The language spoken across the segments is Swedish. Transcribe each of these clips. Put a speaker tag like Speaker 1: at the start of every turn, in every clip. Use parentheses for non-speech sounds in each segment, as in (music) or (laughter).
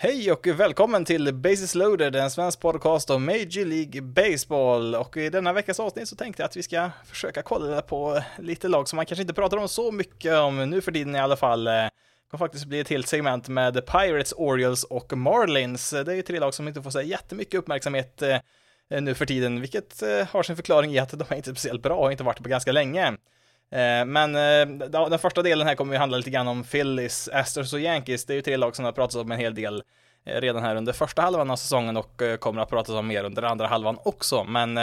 Speaker 1: Hej och välkommen till Bases loaded, en svensk podcast om Major League Baseball. Och i denna veckas avsnitt så tänkte jag att vi ska försöka kolla på lite lag som man kanske inte pratar om så mycket om nu för tiden i alla fall. Det kommer faktiskt bli ett helt segment med Pirates, Orioles och Marlins. Eh, det är ju tre lag som inte får så jättemycket uppmärksamhet eh, nu för tiden, vilket har sin förklaring i att de är inte speciellt bra och har inte varit det på ganska länge. Eh, men eh, den första delen här kommer ju handla lite grann om Phillies, Astros och Yankees. Det är ju tre lag som har pratats om en hel del eh, redan här under första halvan av säsongen och kommer att pratas om mer under andra halvan också. Men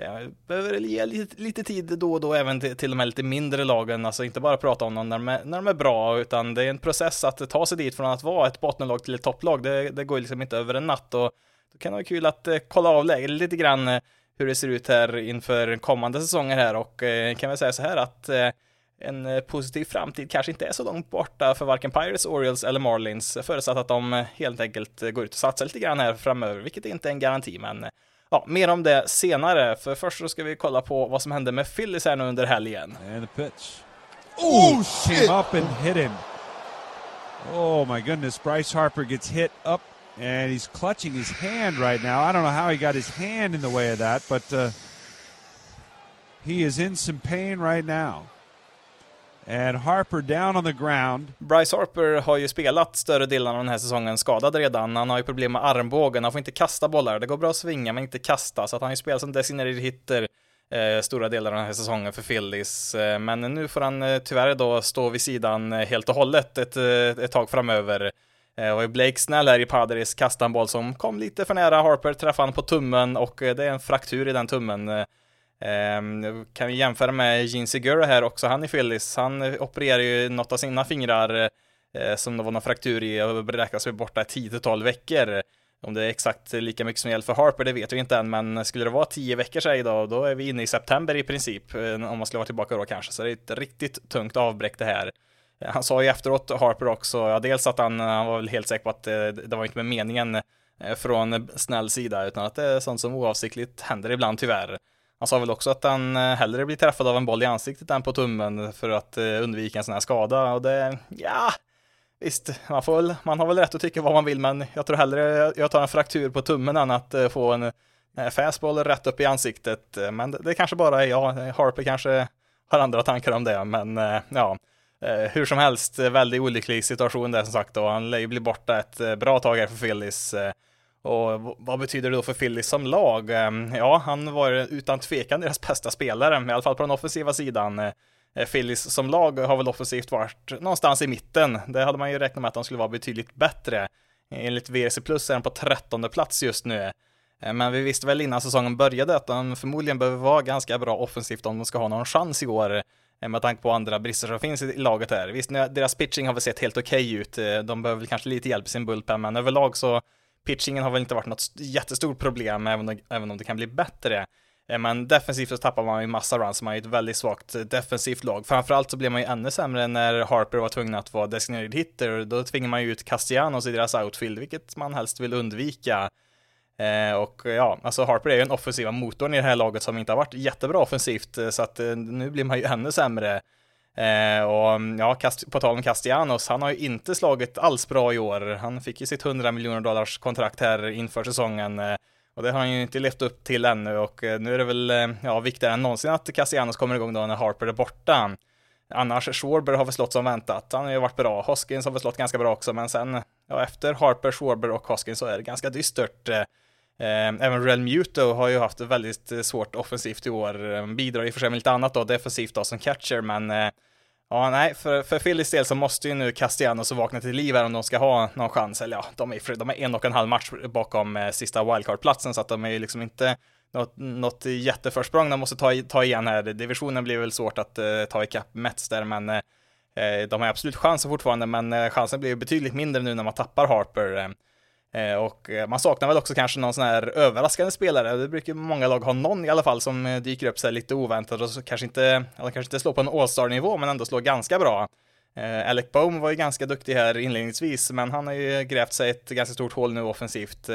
Speaker 1: jag behöver ge lite, lite, tid då och då även till, till de här lite mindre lagen, alltså inte bara prata om dem när de, är, när de är bra, utan det är en process att ta sig dit från att vara ett bottenlag till ett topplag. Det, det går liksom inte över en natt och då kan det vara kul att kolla av läget lite grann hur det ser ut här inför kommande säsonger här och eh, kan väl säga så här att eh, en positiv framtid kanske inte är så långt borta för varken Pirates, Orioles eller Marlins förutsatt att de helt enkelt går ut och satsar lite grann här framöver, vilket inte är en garanti, men ja, mer om det senare. För först så ska vi kolla på vad som hände med Phillies här nu under helgen.
Speaker 2: And the pitch. Oh, shit! Came up and hit him. Oh my goodness, Bryce Harper gets hit up and he's clutching his hand right now. I don't know how he got his hand in the way of that, but uh, he is in some pain right now. And Harper down on the ground.
Speaker 1: Bryce Harper har ju spelat större delen av den här säsongen skadad redan. Han har ju problem med armbågen, han får inte kasta bollar. Det går bra att svinga men inte kasta, så att han har ju spelat som designated hitter eh, stora delar av den här säsongen för Phillies. Eh, men nu får han eh, tyvärr då stå vid sidan eh, helt och hållet ett, eh, ett tag framöver. Det var ju Blake Snell här i Padres kastade en boll som kom lite för nära Harper, träffade han på tummen och eh, det är en fraktur i den tummen. Eh, ehm, kan vi jämföra med Gene Segura här också, han i Phillies, han eh, opererar ju något av sina fingrar som det var någon fraktur i och beräknas vara borta 10-12 veckor. Om det är exakt lika mycket som gäller för Harper, det vet vi inte än, men skulle det vara 10 veckor sedan idag, då är vi inne i september i princip, om man skulle vara tillbaka då kanske, så det är ett riktigt tungt avbräck det här. Eh, han sa ju efteråt, Harper också, ja, dels att han, eh, han var väl helt säker på att eh, det, det var inte med meningen från snäll sida, utan att det är sånt som oavsiktligt händer ibland tyvärr. Han sa väl också att han hellre blir träffad av en boll i ansiktet än på tummen för att undvika en sån här skada och det, ja, visst, man får väl, man har väl rätt att tycka vad man vill, men jag tror hellre jag tar en fraktur på tummen än att få en fastball rätt upp i ansiktet. Men det, det kanske bara är jag, Harper kanske har andra tankar om det, men ja. Eh, hur som helst, eh, väldigt olycklig situation där som sagt och han lär ju bli borta ett eh, bra tag här för Phillies. Eh. Och vad betyder det då för Phillies som lag? Ja, han var utan tvekan deras bästa spelare, i alla fall på den offensiva sidan. Phillies som lag har väl offensivt varit någonstans i mitten. Det hade man ju räknat med att de skulle vara betydligt bättre. Enligt VRC Plus är de på trettonde plats just nu. Men vi visste väl innan säsongen började att de förmodligen behöver vara ganska bra offensivt om de ska ha någon chans i år. Eh, med tanke på andra brister som finns i laget här. Visst, deras pitching har väl sett helt okej okay ut. Eh, de behöver väl kanske lite hjälp i sin bullpen, men överlag så pitchingen har väl inte varit något jättestort problem, även om, även om det kan bli bättre. Eh, men defensivt så tappar man ju massa runs, man är ju ett väldigt svagt defensivt lag. Framförallt så blev man ju ännu sämre när Harper var tvungen att vara designated hitter, då tvingar man ju ut Castellanos i deras outfield, vilket man helst vill undvika. Eh, och ja, alltså Harper är ju en offensiva motorn i det här laget som inte har varit jättebra offensivt, eh, så att eh, nu blir man ju ännu sämre. Och mm, ja, på tal om Castellanos, han har ju inte slagit alls bra i år. Han fick ju sitt 100 miljoner dollars kontrakt här inför säsongen. Och det har han ju inte levt upp till ännu och nu är det väl ja, viktigare än någonsin att Cassianos kommer igång då när Harper är borta. Annars, Schwarber har väl slått som väntat. Han har ju varit bra. Hoskins har väl slått ganska bra också, men sen, ja, efter Harper, Schwarber och Hoskins så är det ganska dystert. Ehm, även Real Muto har ju haft väldigt eh, svårt offensivt i år. Ehm, bidrar i och för sig med lite annat då, defensivt då som catcher, men eh, Ja, nej, för, för Phillies del så måste ju nu Castellanos vakna till liv här om de ska ha någon chans. Eller ja, de är, de är en och en halv match bakom eh, sista wildcard-platsen, så att de är ju liksom inte något, något jätteförsprång de måste ta, ta igen här. Divisionen blir väl svårt att eh, ta ikapp Mets där, men eh, eh de har absolut chansen fortfarande, men chansen blir ju betydligt mindre nu när man tappar Harper. Ehm, Eh, och eh, man saknar väl också kanske någon sån här överraskande spelare. Det brukar många lag ha någon i alla fall som eh, dyker upp sig lite oväntat och så kanske inte, eller kanske inte slår på en All-star nivå men ändå slår ganska bra. Alec Bohm var ju ganska duktig här inledningsvis, men han har ju grävt sig ett ganska stort hål nu offensivt.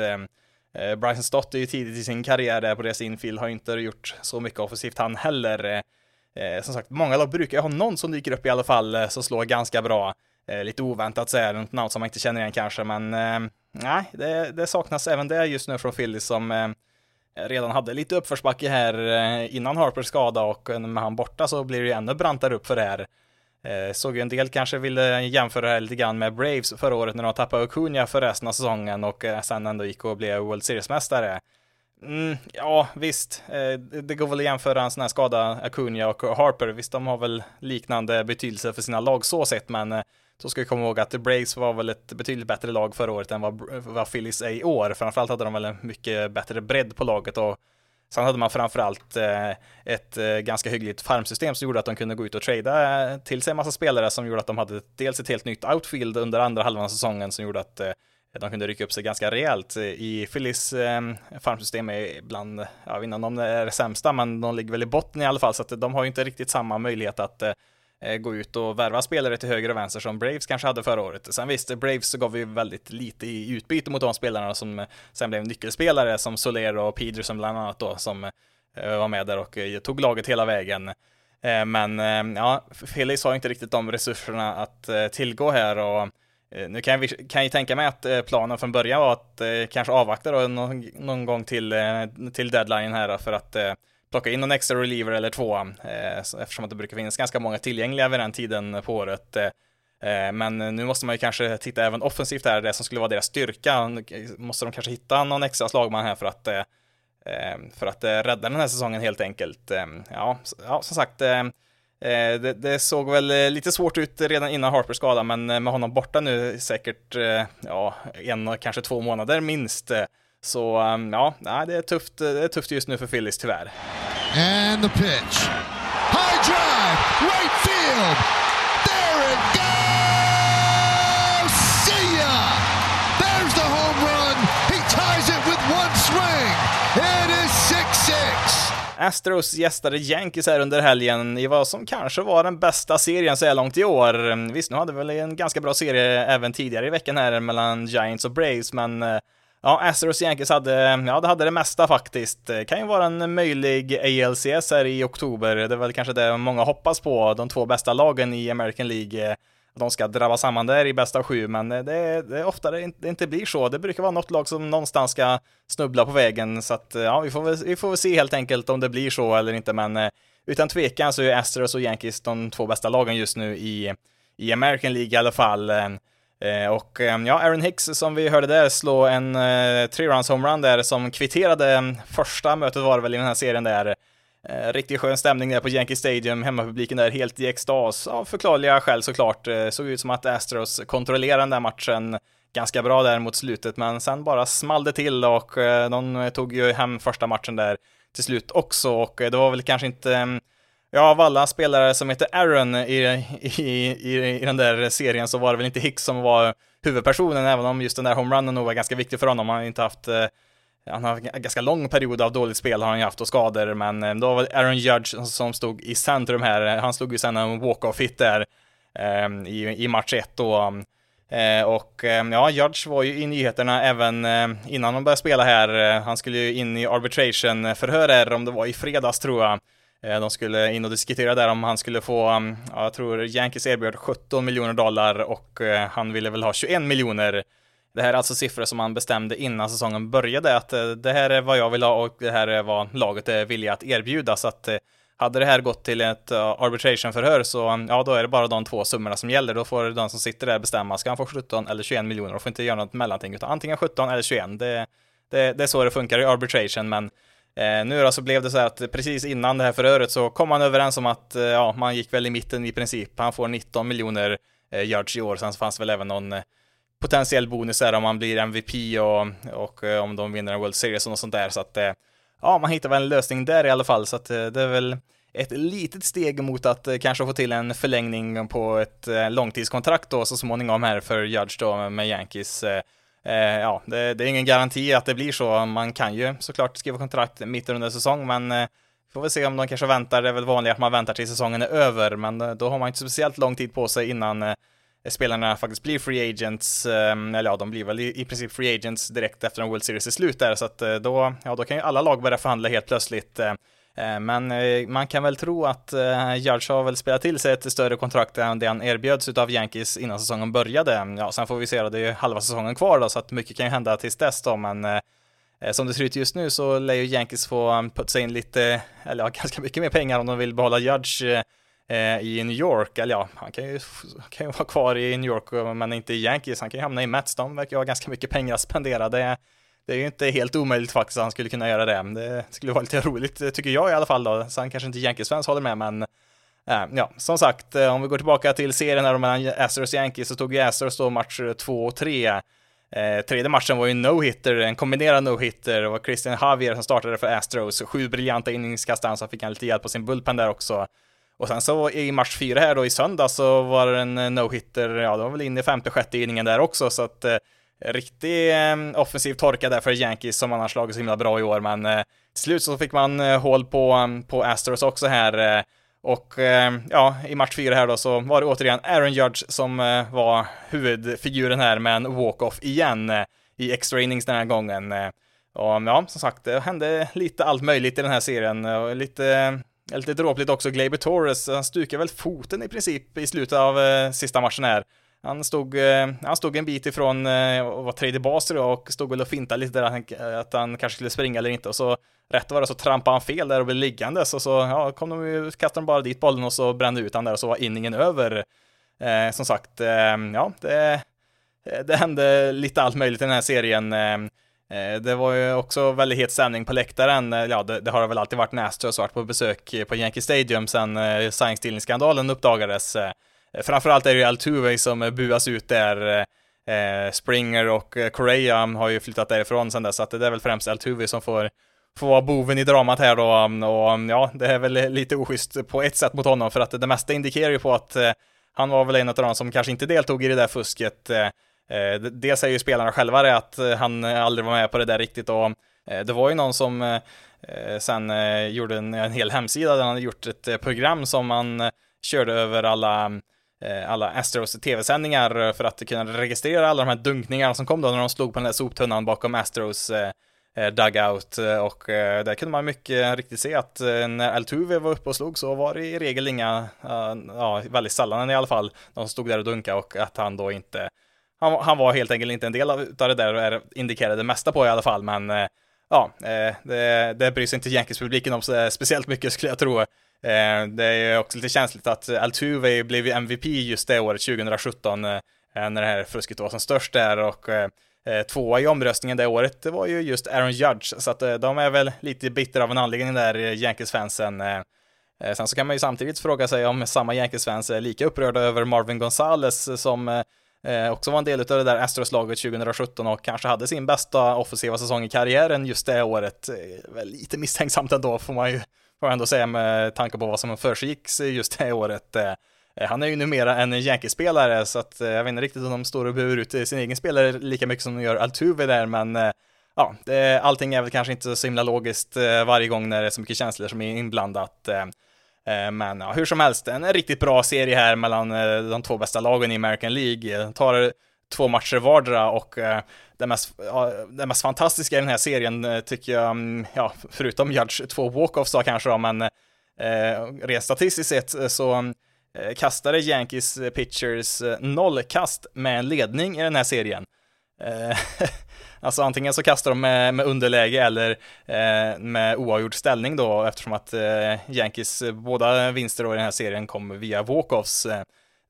Speaker 1: Bryson Stott är ju tidigt i sin karriär där på deras infield, har inte gjort så mycket offensivt han heller. Som sagt, många lag brukar ha någon som dyker upp i alla fall som slår ganska bra. Lite oväntat så är det något namn som man inte känner igen kanske, men nej, det, det, saknas även det just nu från Phillies som eh, redan hade lite uppförsbacke här eh, innan Harpers skada och eh, med han borta så blir det ju ännu brantare upp för det här. Eh, såg ju en del kanske ville jämföra det här lite grann med Braves förra året när de tappade Acuna för resten av säsongen och eh, sen ändå gick och blev World Series-mästare. Mm, ja, visst. Eh, det går väl att jämföra en sån här skada, Acuna och Harper. Visst, de har väl liknande betydelse för sina lag så sett, men eh, så ska vi komma ihåg att The Braves var väl ett betydligt bättre lag förra året än vad, vad Phillies är i år. Framförallt hade de väl en mycket bättre bredd på laget och sen hade man framförallt eh, ett eh, ganska hyggligt farmsystem som gjorde att de kunde gå ut och trada eh, till sig en massa spelare som gjorde att de hade dels ett helt nytt outfield under andra halvan av säsongen som gjorde att de kunde rycka upp sig ganska rejält. I Phillies farmsystem är ibland, jag vet inte om de är det sämsta, men de ligger väl i botten i alla fall, så att de har ju inte riktigt samma möjlighet att Eh, gå ut och värva spelare till höger och vänster som Braves kanske hade förra året. Sen visst, Braves så gav ju väldigt lite i utbyte mot de spelarna som sen blev nyckelspelare som Soler och Peterson bland annat då som eh, var med där och eh, tog laget hela vägen. Men ja, Phillies har inte riktigt de resurserna att tillgå här och nu kan jag, kan jag tänka mig att planen från början var att kanske avvakta då någon, någon gång till, till deadline här för att plocka in någon extra reliever eller två, eh, eftersom att det brukar finnas ganska många tillgängliga vid den tiden på året. Eh, eh, men nu måste man ju kanske titta även offensivt här, det som skulle vara deras styrka. Eh, måste de kanske hitta någon extra slagman här för att, eh, eh för att rädda den här säsongen helt enkelt. Ja, ja som sagt, det, det, såg väl lite svårt ut redan innan Harpers skada, men med honom borta nu säkert ja, en, kanske två månader minst, så um, ja, det är, tufft, det är tufft just nu för Phillies tyvärr. And the pitch. High drive, right field. There it goes! See ya! There's the home run. He ties it with one swing. It is 6-6. Astros gästade Yankees här under helgen i vad som kanske var den bästa serien så här långt i år. Visst, nu hade vi väl en ganska bra serie även tidigare i veckan här mellan Giants och Braves, men eh, Ja, Astros Yankees hade, ja, det hade det mesta faktiskt. Det kan ju vara en möjlig ALCS här i oktober. Det är väl kanske det många hoppas på. De två bästa lagen i American League. De ska drabba samman där i bästa sju, men det, det är ofta det inte blir så. Det brukar vara något lag som någonstans ska snubbla på vägen, så att ja, vi får väl, vi får väl se helt enkelt om det blir så eller inte, men eh, utan tvekan så är Astros och Yankees de två bästa lagen just nu i, i American League i alla fall. Eh, och eh, ja, Aaron Hicks som vi hörde där slå en eh, tre-runs homerun där som kvitterade mm, första mötet var det väl i den här serien där. Eh, riktigt skön stämning där på Yankee Stadium, hemmapubliken där helt i extas, av förklarliga skäl såklart. Eh, såg ut som att Astros kontrollerade den där matchen ganska bra där mot slutet, men sen bara small det till och eh, de tog ju hem första matchen där till slut också och eh, det var väl kanske inte mm, Ja, av alla spelare som heter Aaron i, i, i, i den där serien så var det väl inte Hicks som var huvudpersonen, även om just den där homerunnen nog var ganska viktig för honom. Han har inte haft eh, han har en ganska lång period av dåligt spel har han ju haft och skador, men eh, då var det Aaron Judge som stod i centrum här. Han slog ju sen en walk-off hit där eh, i, i match 1 då. Och ja, Judge var ju i nyheterna även innan de började spela här. Han skulle ju in i arbitration förhör här, om det var i fredags tror jag. Eh, de skulle in och diskutera där om han skulle få, mm, ja, jag tror Yankees erbjöd 17 miljoner dollar och eh, han ville väl ha 21 miljoner. Det här är alltså siffror som han bestämde innan säsongen började, att eh, det här är vad jag vill ha och det här är vad laget är villiga att erbjuda. Så att hade det här gått till ett arbitration-förhör så, mm, ja, då är det bara de två summorna som gäller. Då får den som sitter där bestämma, ska han få 17 eller 21 miljoner? De får inte göra något mellanting, utan antingen 17 eller 21. Det, det, det är så det funkar i arbitration, men Eh, nu då så blev det så här att precis innan det här förhöret så kom man överens om att eh, ja, man gick väl i mitten i princip. Han får 19 miljoner eh, yards i år, sen så fanns väl även någon eh, potentiell bonus där om man blir MVP och, och eh, om de vinner en World Series och något sånt där. Så att eh, ja, man hittar väl en lösning där i alla fall, så att eh, det är väl ett litet steg mot att eh, kanske få till en förlängning på ett eh, långtidskontrakt då så småningom här för Judge då med Yankees. Eh, ja, det, det, är ingen garanti att det blir så. Man kan ju såklart skriva kontrakt mitt under säsong, men eh, får väl se om de kanske väntar. Det är väl vanligt att man väntar till säsongen är över, men eh, då har man inte speciellt lång tid på sig innan eh, spelarna faktiskt blir free agents, eh, eller ja, de blir väl i, i princip free agents direkt efter en World Series är slut där, så att eh, då, ja, då kan ju alla lag börja förhandla helt plötsligt. Eh, men eh, man kan väl tro att eh, Judge har väl spelat till sig ett större kontrakt än det han erbjöds utav Yankees innan säsongen började. Ja, sen får vi se då, det är ju halva säsongen kvar då, så att mycket kan ju hända tills dess då, men som det ser ut just nu så lär ju Yankees få putsa in lite, eller ja, (laughs) ganska mycket mer pengar om de vill behålla Judge i New York, eller ja, han kan ju, (laughs) kan ju vara kvar i New York men inte i Yankees, han kan ju hamna i Mets, de verkar ha ganska mycket pengar att spendera. Det, är ju inte helt omöjligt faktiskt att han skulle kunna göra det. Det skulle vara lite roligt, tycker jag i alla fall då, så han kanske inte Yankees-fans håller med, men äh, ja, som sagt, eh, om vi går tillbaka till serien här mellan Astros och Yankees så tog ju Astros då match 2 och 3. Eh, tredje matchen var ju no-hitter, en kombinerad no-hitter. Det var Christian Javier som startade för Astros. Sju briljanta inningskast, så fick han lite hjälp på sin bullpen där också. Och sen så i match fyra här då i söndag så var det en eh, no-hitter, ja det var väl in i femte, sjätte inningen där också så att eh, riktig eh, offensiv torka där för Yankees som annars slagit så himla bra i år men eh, till slut så fick man eh, hål på, eh, på Astros också här eh, och eh, ja, i match fyra här då så var det återigen Aaron Judge som eh, var huvudfiguren här med en walk-off igen eh, i extra innings den här gången. Eh, och ja, som sagt, det hände lite allt möjligt i den här serien och lite Lite dråpligt också, Glaber Torres, han stukade väl foten i princip i slutet av eh, sista matchen här. Han stod, eh, han stod en bit ifrån eh, och var tredje bas och stod väl och fintade lite där att han, att han kanske skulle springa eller inte och så rätt var det så trampade han fel där och blev liggandes och så ja, kom de ju, kastade de bara dit bollen och så brände ut han där och så var inningen över. Eh, som sagt, eh, ja, det, det hände lite allt möjligt i den här serien. Eh, eh det var ju också väldigt het stämning på läktaren. Ja, det, det har väl alltid varit när Astros varit på besök på Yankee Stadium sedan eh, sign-stealing-skandalen uppdagades. Framförallt är det ju Altuve som buas ut där. Eh, eh, Springer och eh, Correa har ju flyttat därifrån sen dess, så att det är väl främst Altuve som får får vara boven i dramat här då um, och um, ja, det är väl lite oschysst på ett sätt mot honom för att det mesta indikerar ju på att han var väl en av de som kanske inte deltog i det där fusket. Dels säger ju spelarna själva det, att han aldrig var med på det där riktigt och det var ju någon som sen gjorde en, en hel hemsida där han hade gjort ett program som man körde över alla Eh, alla Astros tv-sändningar eh, för att kunna registrera alla de här dunkningarna som kom då när de slog på den där soptunnan bakom Astros eh, dugout och där kunde man mycket riktigt se att när Altuve var uppe och slog så var det i regel inga, ja väldigt sällan i alla fall, de som stod där och dunkade och att han då inte han, han var helt enkelt inte en del av, av det där och indikerade det mesta på i alla fall, men ja, det, det bryr sig inte Yankees-publiken om så speciellt mycket skulle jag tro. Eh, det är också lite känsligt att Altuve blev MVP just det året, 2017, eh, när det här fusket var som störst där och eh, tvåa i omröstningen det året, det var ju just Aaron Judge, så att de är väl lite bitter av en anledning där, Yankees-fansen. Sen så kan man ju samtidigt fråga sig om samma Yankees-fans är lika upprörda över Marvin Gonzales som också var en del av det där Astros-laget 2017 och kanske hade sin bästa offensiva säsong i karriären just det året. Lite misstänksamt ändå får man ju får jag ändå säga med tanke på vad som försiggicks just det året. Eh, han är ju numera en Yankee-spelare så att eh, jag vet inte riktigt om de står och burar ut sin egen spelare lika mycket som de gör Altuve där men eh, ja, det, allting är väl kanske inte så himla logiskt varje gång när det är så mycket känslor som är inblandat. Men ja, hur som helst, en riktigt bra serie här mellan de två bästa lagen i American League. Tar två matcher vardera och det mest, det mest fantastiska i den här serien eh, tycker jag, mm, ja, förutom Judge två walk-offs då kanske då, men eh, rent statistiskt sett eh, så kastade Yankees pitchers noll kast med en ledning i den här serien. (laughs) Alltså antingen så kastar de med, med underläge eller eh, med oavgjord ställning då eftersom att eh, Yankees båda vinster då i den här serien kom via walk-offs.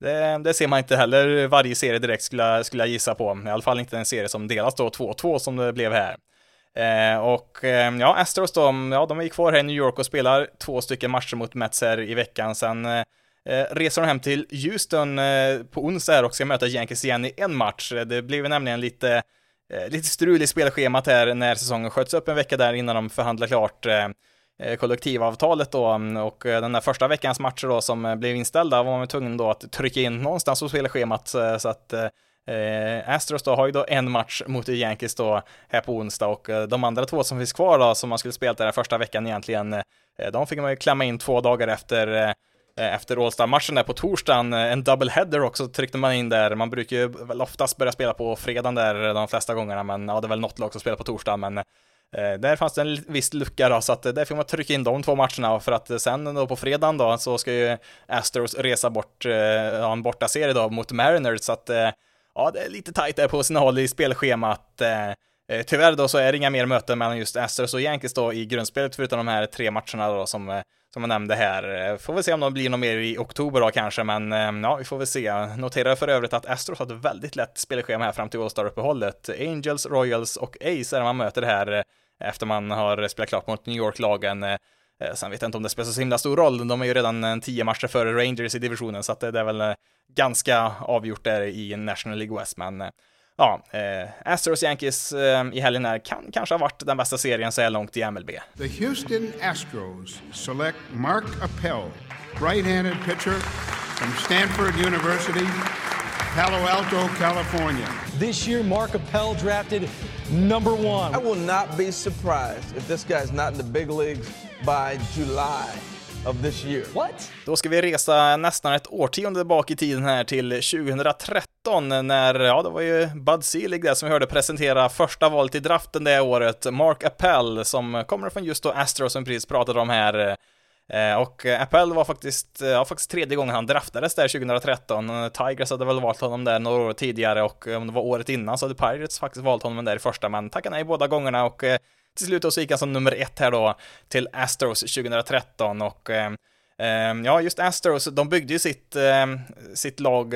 Speaker 1: Det, det, ser man inte heller varje serie direkt skulle, skulle jag gissa på. I alla fall inte en serie som delas då 2-2 som det blev här. Eh, och eh, ja, Astros de, ja, de är kvar här i New York och spelar två stycken matcher mot Mets här i veckan. Sen eh, eh, reser de hem till Houston eh, på onsdag här och ska möta Yankees igen i en match. Det blev nämligen lite eh, lite strul i spelschemat här när säsongen sköts upp en vecka där innan de förhandlar klart eh Eh, kollektivavtalet då mm, och eh, den där första veckans matcher då som eh, blev inställda var man tvungen då att trycka in någonstans på spelschemat så att eh, Astros då har ju då en match mot Yankees då här på onsdag och de andra två som finns kvar då som man skulle spela den första veckan egentligen de fick man ju klämma in två dagar efter Eh, efter All-Star-matchen där på torsdagen, en double header också tryckte man in där. Man brukar ju väl oftast börja spela på fredagen där de flesta gångerna, men ja, det är väl något lag som spelar på torsdagen, men Eh, där fanns det en viss lucka då, så att eh, där fick man trycka in de två matcherna för att eh, sen då på fredagen då så ska ju Astros resa bort, ha en bortaserie då mot Mariners, så att ja, det är lite tajt där på sina håll i spelschemat. Tyvärr då så är det inga mer möten mellan just Astros och Yankees då i grundspelet förutom de här tre matcherna då som som jag nämnde här. Får vi se om de blir något mer i oktober då kanske, men ja, vi får väl se. Noterar för övrigt att Astros hade väldigt lätt spelschema här fram till All-Star-uppehållet. Angels, Royals och Ace är det man möter här efter man har spelat klart mot New York-lagen. Eh, eh, sen vet jag inte om det spelar så himla stor roll, de är ju redan eh, tio matcher före Rangers i divisionen, så att det är väl ganska avgjort där i National League West, men ja, eh, Astros Yankees eh, i helgen här kan kanske ha varit den bästa serien så här långt i MLB.
Speaker 3: The Houston Astros select Mark Appel, right-handed pitcher from Stanford University, Palo Alto, California.
Speaker 4: This year, Mark Appel drafted number one.
Speaker 5: I will not be surprised if this guy's not in the big leagues by July. Of this year.
Speaker 4: What?
Speaker 1: Då ska vi resa nästan ett årtionde bak i tiden här till 2013 när, ja det var ju Bud Selig där som vi hörde presentera första valet i draften det året, Mark Appel som kommer från just då Astros som precis pratade om här Eh, och eh, Appel var faktiskt, eh, ja, faktiskt tredje gången han draftades där 2013. Tigers hade väl valt honom där några år tidigare och om det var året innan så hade Pirates faktiskt valt honom där i första, men tackade nej båda gångerna och till slut då så gick han som nummer ett här då till Astros 2013 och ja, just Astros, de byggde ju sitt, sitt lag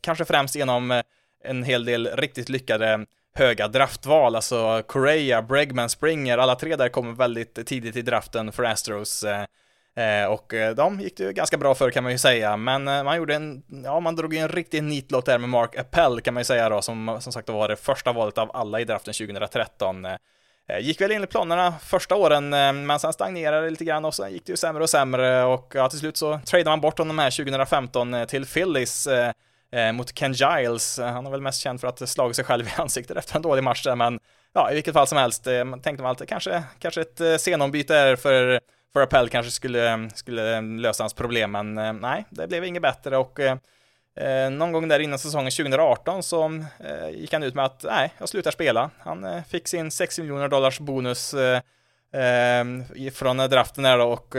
Speaker 1: kanske främst genom en hel del riktigt lyckade höga draftval, alltså Correa, Bregman, Springer, alla tre där kommer väldigt tidigt i draften för Astros. Eh, och eh, de gick det ju ganska bra för kan man ju säga, men eh, man gjorde en, ja man drog ju en riktig nitlott där med Mark Appel kan man ju säga då, som som sagt var det första valet av alla i draften 2013. Gick väl enligt planerna första åren, men sen stagnerade det lite grann och sen gick det ju sämre och sämre och ja, till slut så tradade man bort honom här 2015 till Phillies mot Ken Giles. Han är väl mest känd för att slagit sig själv i ansiktet efter en dålig match där, men ja, i vilket fall som helst tänkte man att kanske, kanske ett scenombyte är för för Appel kanske skulle, skulle lösa hans problem, men eh, nej, det blev inget bättre och eh, eh någon gång där innan säsongen 2018 så eh, gick han ut med att nej, jag slutar spela. Han eh, fick sin 6 miljoner dollars bonus eh, eh från draften där och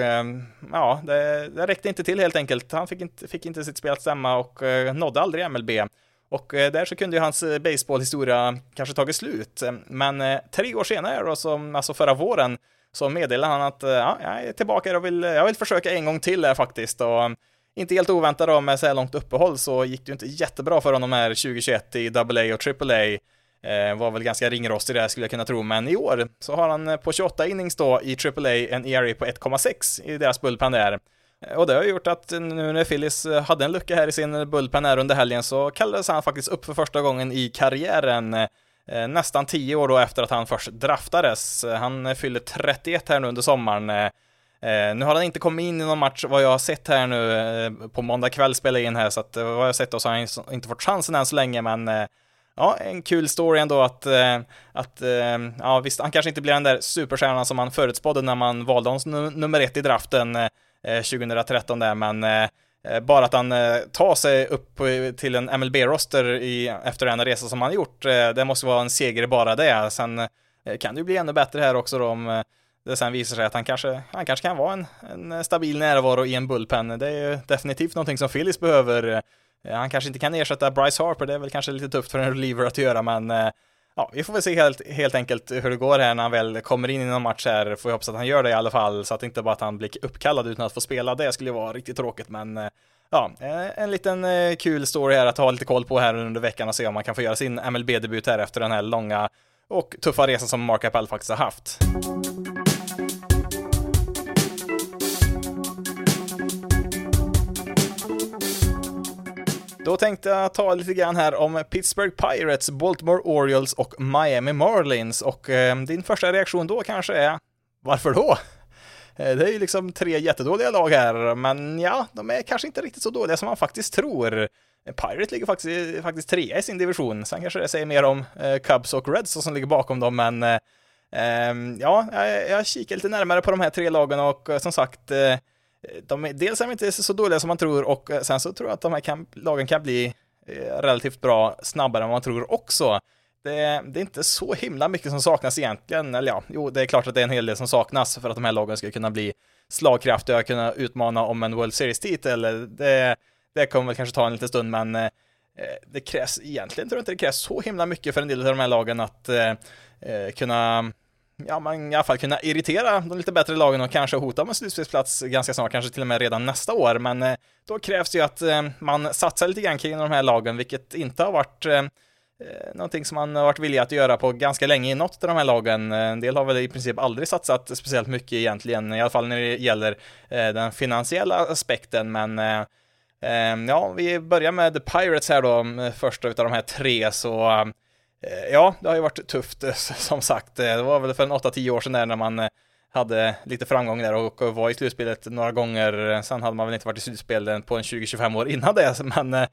Speaker 1: ja, det, det räckte inte till helt enkelt. Han fick inte, fick inte sitt spel att stämma och nådde aldrig MLB. Och där så kunde ju hans baseballhistoria kanske tagit slut. Men tre år senare då, som alltså förra våren, så meddelade han att eh, ja, jag är tillbaka och vill, jag vill försöka en gång till här faktiskt. Och mm, inte helt oväntat då med så här långt uppehåll så gick det ju inte jättebra för honom här 2021 i AA och AAA. Eh, var väl ganska ringrostig där skulle jag kunna tro, men i år så har han eh, på 28 innings då i AAA en ERA på 1,6 i deras bullpen där. Eh, och det har gjort att nu när Phillies hade en lucka här i sin bullpen här under helgen så kallades han faktiskt upp för första gången i karriären Eh, nästan tio år då efter att han först draftades. Eh, han fyller 31 här nu under sommaren. Eh, nu har han inte kommit in i någon match vad jag har sett här nu på måndag kväll spelar in här så att vad jag har sett då så har han inte fått chansen än så länge men ja, en kul story ändå att, att ja visst, han kanske inte blir den där superstjärnan som man förutspådde när man valde honom nummer ett i draften 2013 där men Eh, bara att han eh, tar sig upp till en MLB-roster efter den resa som han gjort, eh, det måste vara en seger bara det. Sen kan det ju bli ännu bättre här också då om det sen visar sig att han kanske, han kanske kan vara en, en stabil närvaro i en bullpen. Det är ju definitivt någonting som Phillies behöver. Han kanske inte kan ersätta Bryce Harper, det är väl kanske lite tufft för en reliever att göra, men ja, vi får väl se helt, helt enkelt hur det går här när han väl kommer in i någon match här. Får vi hoppas att han gör det i alla fall, så att det inte bara att han blir uppkallad utan att få spela. Det skulle vara riktigt tråkigt, men eh, ja, eh, en liten eh, kul story här att ha lite koll på här under veckan och se om man kan få göra sin MLB-debut här efter den här långa och tuffa resan som Mark Appel faktiskt har haft. Då tänkte jag ta lite grann här om Pittsburgh Pirates, Baltimore Orioles och Miami Marlins och eh, din första reaktion då kanske är varför då? Eh, det är ju liksom tre jättedåliga lag här, men ja, de är kanske inte riktigt så dåliga som man faktiskt tror. Pirates ligger faktiskt, faktiskt trea i sin division, sen kanske det säger mer om eh, Cubs och Reds som ligger bakom dem, men eh, eh ja, jag, jag kikar lite närmare på de här tre lagen och eh, som sagt, eh, Eh, de är, dels är de inte så dåliga som man tror och eh, sen så tror jag att de här kan, lagen kan bli eh, relativt bra snabbare än man tror också. det, det, är inte så himla mycket som saknas egentligen. Eller ja, jo, det är klart att det är en hel del som saknas för att de här lagen ska kunna bli slagkraftiga och kunna utmana om en World Series-titel. Det, det kommer väl kanske ta en liten stund, men det krävs egentligen, tror jag inte det krävs så himla mycket för en del av de här lagen att eh kunna ja, man i alla fall kunna irritera de lite bättre lagen och kanske hota med slutspelsplats ganska snart, kanske till och med redan nästa år. Men eh, då krävs det ju att eh, man satsar lite grann kring de här lagen, vilket inte har varit eh, eh, någonting som man har varit villig att göra på ganska länge i något av de här lagen. Eh, en del har väl i princip aldrig satsat speciellt mycket egentligen, i alla fall när det gäller eh, den finansiella aspekten, men eh, ja, vi börjar med The Pirates här då, första utav de här tre, så Eh, ja, det har ju varit tufft eh, som sagt. Eh, det var väl för en 8-10 år sedan där när man hade lite framgång där och var i slutspelet några gånger. Sen hade man väl inte varit i slutspelet på en 20-25 år innan det, men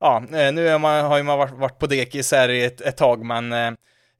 Speaker 1: ja, nu man, har ju man varit, på dekis här i ett, ett tag, men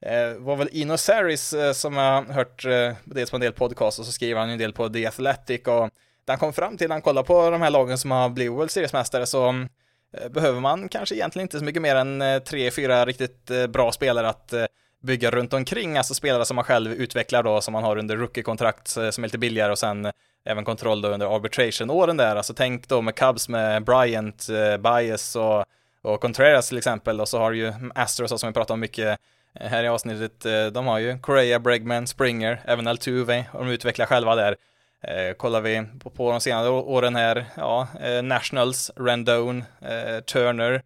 Speaker 1: det var väl Ino Saris som jag hört dels på en del podcast och så skriver han en del på The Athletic och där han kom fram till, när han kollade på de här lagen som har blivit World Series-mästare så mm, Eh, behöver man kanske egentligen inte så mycket mer än eh, tre, fyra riktigt eh, bra spelare att bygga runt omkring, alltså spelare som man själv utvecklar då, som man har under rookie-kontrakt som är lite billigare och sen även kontroll då under arbitration-åren där, alltså tänk då med Cubs med Bryant, Bias och, och Contreras till exempel, och så har du ju Astros som vi pratar om mycket här i avsnittet, de har ju Correa, Bregman, Springer, även Altuve, och de utvecklar själva där. Eh, kollar vi på, på de senare åren här, ja, eh, Nationals, Rendone, eh, Turner,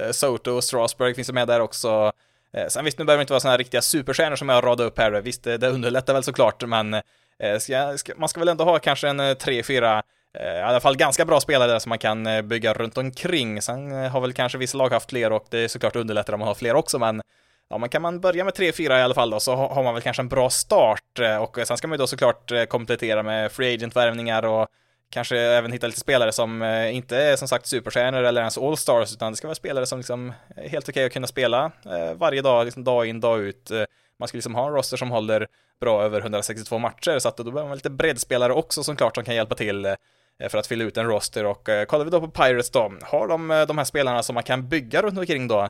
Speaker 1: eh, Soto, Strasburg finns med där också. Eh, sen visst, nu behöver det inte vara sådana här riktiga superstjärnor som jag radade upp här, visst, det, det underlättar väl såklart, men Eh, ska, ska, man ska väl ändå ha kanske en eh, tre, fyra eh, i alla fall ganska bra spelare där som man kan bygga runt omkring. Sen har väl kanske vissa lag haft fler och det är såklart underlättar om man har fler också, men ja, man kan man börja med tre, fyra i alla fall då, så har man väl kanske en bra start eh, och sen ska man ju då såklart eh, komplettera med free agent-värvningar och kanske även hitta lite spelare som eh, inte är som sagt superstjärnor eller ens all-stars, utan det ska vara spelare som liksom är helt okej okay att kunna spela varje dag, liksom dag in, dag ut man ska liksom ha en roster som håller bra över 162 matcher, så att då behöver man lite breddspelare också såklart som kan hjälpa till för att fylla ut en roster och kollar vi då på Pirates då, har de de här spelarna som man kan bygga runt omkring då?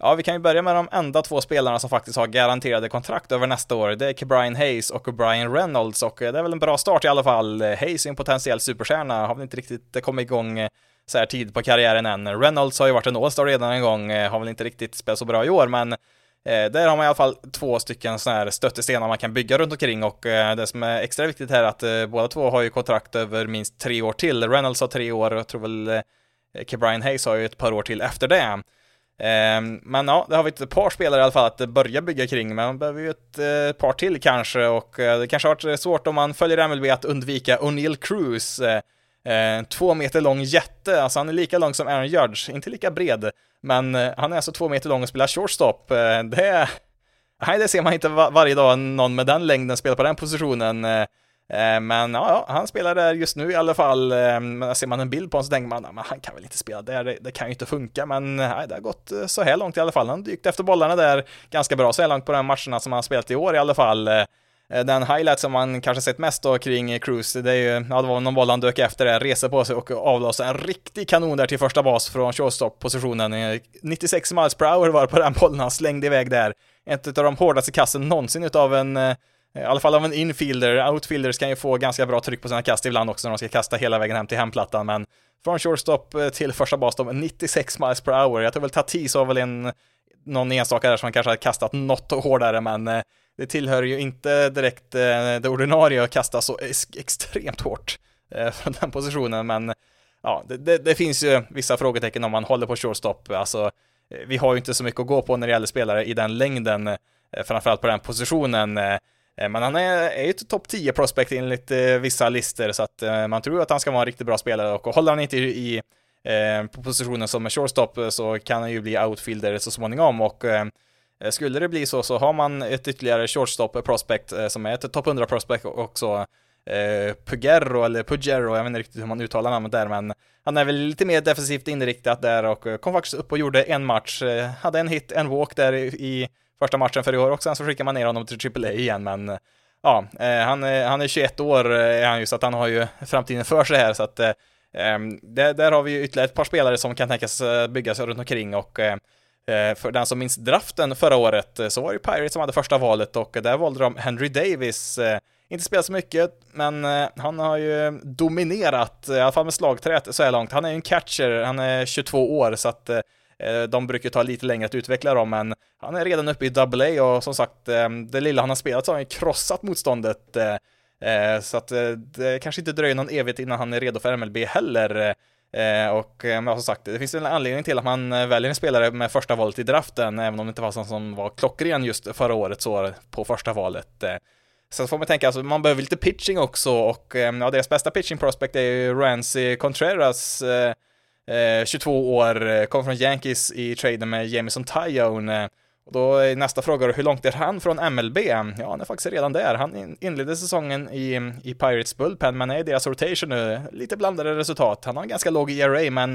Speaker 1: Ja, vi kan ju börja med de enda två spelarna som faktiskt har garanterade kontrakt över nästa år. Det är Brian Hayes och Brian Reynolds och eh, det är väl en bra start i alla fall. Eh, Hayes är en potentiell superstjärna, har väl inte riktigt eh, kommit igång så här tid på karriären än. Reynolds har ju varit en All-star redan en gång, har väl inte riktigt spelat så bra i år, men där har man i alla fall två stycken sådana här stöttestenar man kan bygga runt omkring och det som är extra viktigt här är att båda två har ju kontrakt över minst tre år till. Reynolds har tre år och jag tror väl Brian Hayes har ju ett par år till efter det. Ehm, men ja, det har vi ett par spelare i alla fall att börja bygga kring, men man behöver ju ett eh, par till kanske och eh, det kanske har varit eh, svårt om man följer MLB att undvika O'Neill Cruz två meter lång jätte, alltså han är lika lång som Aaron Judge, inte lika bred, men han är alltså två meter lång och spelar shortstop. Det, nej, det ser man inte var varje dag någon med den längden spelar på den positionen. Eh, men ja, han spelar där just nu i alla fall. Eh, men ser man en bild på honom så tänker man, men han kan väl inte spela där, det, det kan ju inte funka. Men nej, det har gått eh, så här långt i alla fall. Han dykt efter bollarna där ganska bra så här långt på de matcherna som han har spelat i år i alla fall. Den highlight som man kanske sett mest då kring Cruise, det är ju, ja det var någon boll han dök efter det, reser på sig och avlossar en riktig kanon där till första bas från shortstop-positionen. 96 miles per hour var på den bollen han slängde iväg där. Ett av de hårdaste kassen någonsin utav en Eh, i alla fall av en infielder. Outfielders kan ju få ganska bra tryck på sina kast ibland också när de ska kasta hela vägen hem till hemplattan, men från shortstop eh, till första bas 96 miles per hour. Jag tror väl Tatis har väl en, någon enstaka där som kanske har kastat något hårdare, men eh, det tillhör ju inte direkt det ordinarie att kasta så extremt hårt från den positionen, men ja, det, det, det, finns ju vissa frågetecken om man håller på shortstop. Alltså, vi har ju inte så mycket att gå på när det gäller spelare i den längden, framförallt på den positionen. Eh, men han är, är ju topp 10 prospect enligt eh, vissa listor, så att eh, man tror att han ska vara en riktigt bra spelare och håller han inte i, i på positionen som är shortstop så kan han ju bli outfielder så småningom och skulle det bli så så har man ett ytterligare shortstop prospect som är ett topp 100 prospect också. Eh, Pugero eller Pugero, jag vet inte riktigt hur man uttalar namnet där, men han är väl lite mer defensivt inriktad där och kom faktiskt upp och gjorde en match, hade en hit, en walk där i första matchen för i år och sen så skickar man ner honom till AAA igen, men eh, ja, eh, han, eh, han är 21 år är han ju, så att han har ju framtiden för sig här, så att där, där har vi ju ytterligare ett par spelare som kan tänkas byggas runt omkring och för den som minns draften förra året så var det Pirates som hade första valet och där valde de Henry Davis. Inte spelat så mycket, men han har ju dominerat, i alla fall med slagträt så här långt. Han är ju en catcher, han är 22 år, så att Eh, de brukar ta lite längre att utveckla dem, men han är redan uppe i AA och som sagt, eh, det lilla han har spelat så har han ju krossat motståndet. Eh, så att det kanske inte dröjer någon evighet innan han är redo för MLB heller. Och eh, som sagt, det finns en anledning till att man väljer en spelare med första valet i draften, även om det inte var sån som var klockren just förra året så på första valet. Sen får man tänka, alltså, man behöver lite pitching också och ja, deras bästa pitching prospect är ju Rancy Contreras, eh, 22 år, eh, kom från Yankees i traden med Jamison Tyone. Och då är nästa fråga hur långt är han från MLB? Ja, han är faktiskt redan där. Han inledde säsongen i, i Pirates Bullpen, men är i deras rotation nu. Lite blandade resultat. Han har en ganska låg ERA, men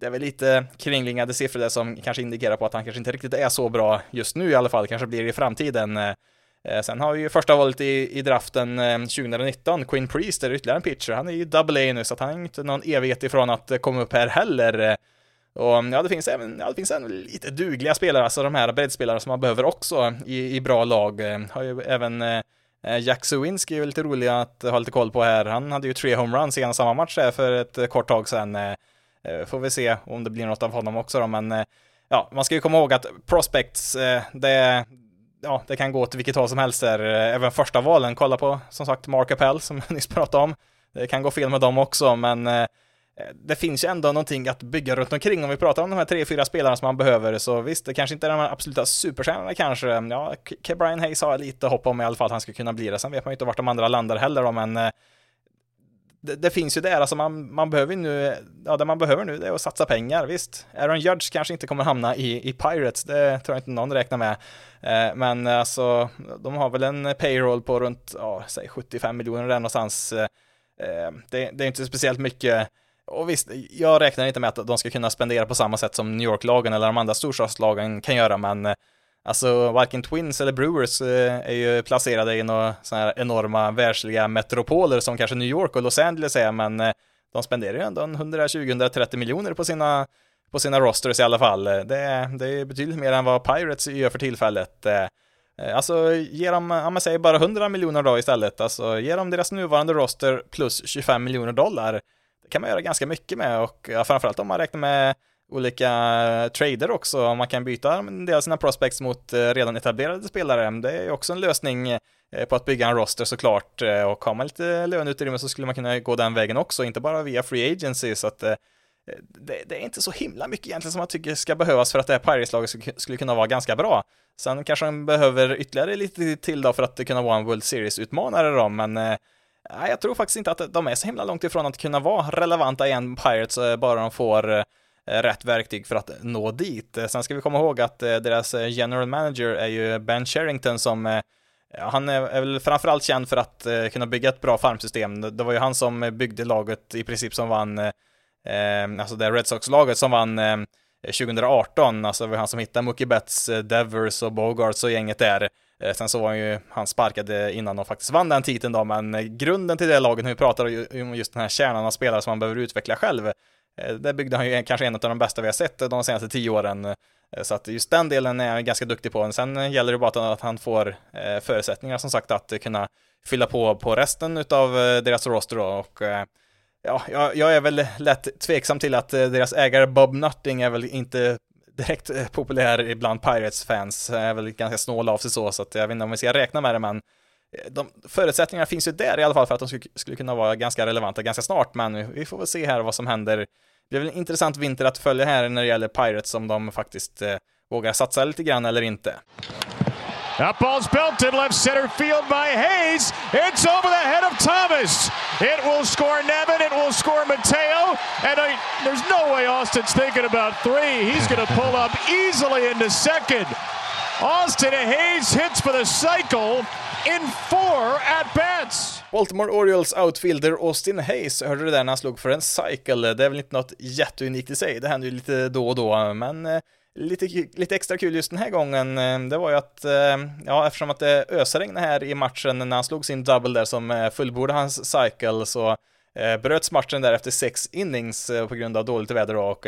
Speaker 1: det är väl lite kringlingade siffror där som kanske indikerar på att han kanske inte riktigt är så bra just nu i alla fall, kanske blir det i framtiden. Eh, Eh, sen har vi ju första valet i, i draften eh, 2019, Queen Quinn Priest, är ytterligare en pitcher. Han är ju double A nu, så att han är inte någon evighet ifrån att eh, komma upp här heller. Eh, och ja, det finns även, ja, det finns även lite dugliga spelare, alltså de här breddspelare som man behöver också i, i bra lag. Har ju även eh, Jack Sowinski är lite rolig att ha lite koll på här. Han hade ju tre homeruns i en samma match där för ett kort tag sedan. Eh, får vi se om det blir något av honom också då, men eh, ja, man ska ju komma ihåg att prospects, eh, det, ja, det kan gå åt vilket håll som helst där. Eh, även första valen, kolla på som sagt Mark Appel som (laughs) jag nyss pratade om. Det kan gå fel med dem också, men eh, eh, det finns ju ändå någonting att bygga runt omkring om vi pratar om de här tre, fyra spelarna som man behöver, så visst, det kanske inte är de här absoluta superstjärnorna kanske. Ja, K. Brian Hayes har jag lite hopp om i alla fall att han ska kunna bli det. Sen vet man ju inte vart de andra landar heller då, men eh, det, det, finns ju där, alltså man, man behöver nu, ja det man behöver nu det är att satsa pengar, visst. Aaron Judge kanske inte kommer hamna i, i Pirates, det tror jag inte någon räknar med. Eh, men alltså, de har väl en payroll på runt, ja, säg 75 miljoner där någonstans. Eh, eh, det, det är inte speciellt mycket och visst, jag räknar inte med att de ska kunna spendera på samma sätt som New York-lagen eller de andra storstadslagen kan göra, men eh, alltså varken Twins eller Brewers eh, är ju placerade i några sådana här enorma världsliga metropoler som kanske New York och Los Angeles är, men eh, de spenderar ju ändå 120-130 miljoner på sina, på sina rosters i alla fall. Eh, det, det är betydligt mer än vad Pirates gör för tillfället. Alltså, ge dem, ja man säger bara 100 miljoner då istället, alltså ge dem deras nuvarande roster plus 25 miljoner dollar det kan man göra ganska mycket med och ja, framförallt om man räknar med olika eh, trader också, om man kan byta en del av sina prospects mot eh, redan etablerade spelare. Det är också en lösning eh, på att bygga en roster såklart och har man lite löneutrymme så skulle man kunna gå den vägen också, inte bara via free agency så att det, det, är inte så himla mycket egentligen som man tycker ska behövas för att det här Pirates-laget skulle kunna vara ganska bra. Sen kanske de behöver ytterligare lite till då för att kunna vara en World Series-utmanare då, men Nej, jag tror faktiskt inte att de är så himla långt ifrån att kunna vara relevanta igen, Pirates, bara de får Eh, rätt verktyg för att nå dit. Eh, sen ska vi komma ihåg att eh, deras general manager är ju Ben Sherrington som han är väl framförallt känd för att kunna bygga ett bra farmsystem. Det var ju han som byggde laget i princip som vann, alltså det Red Sox-laget som vann 2018. Alltså det var han som hittade Mookie Betts, Devers och Bogarts och gänget där. Sen så var han ju, han sparkade innan de faktiskt vann den titeln då, men grunden till det laget, när vi pratar om just den här kärnan av spelare som man behöver utveckla själv, Eh, där byggde han ju kanske en av de bästa vi har sett eh, de senaste tio åren. Eh, så att just den delen är jag ganska duktig på. Sen gäller det bara att han får förutsättningar som sagt att kunna fylla på på resten av deras roster då. Och ja, jag är väl lätt tveksam till att deras ägare Bob Nutting är väl inte direkt populär bland Pirates-fans, är väl ganska snål av sig så, så att jag vet inte om vi ska räkna med det, men de, förutsättningarna finns ju där i alla fall för att de skulle, skulle kunna vara ganska relevanta ganska snart, men vi får väl se här vad som händer. Det blir väl en intressant vinter att följa här när det gäller Pirates, om de faktiskt eh, vågar satsa lite grann eller inte.
Speaker 6: That ball's belted left center field by Hayes. It's over the head of Thomas. It will score Nevin. It will score Mateo. And I, there's no way Austin's thinking about three. He's going (laughs) to pull up easily into second. Austin Hayes hits for the cycle in four at bats.
Speaker 1: Baltimore Orioles outfielder Austin Hayes, hörde du det när han slog för en cycle? Det är väl inte något jätteunikt i sig, det händer ju lite då och då, men eh, lite, lite extra kul just den här gången, eh, det var ju att, eh, ja, eftersom att det ösregnade här i matchen när han slog sin double där som fullbordade hans cycle så bröts matchen där efter sex innings på grund av dåligt väder och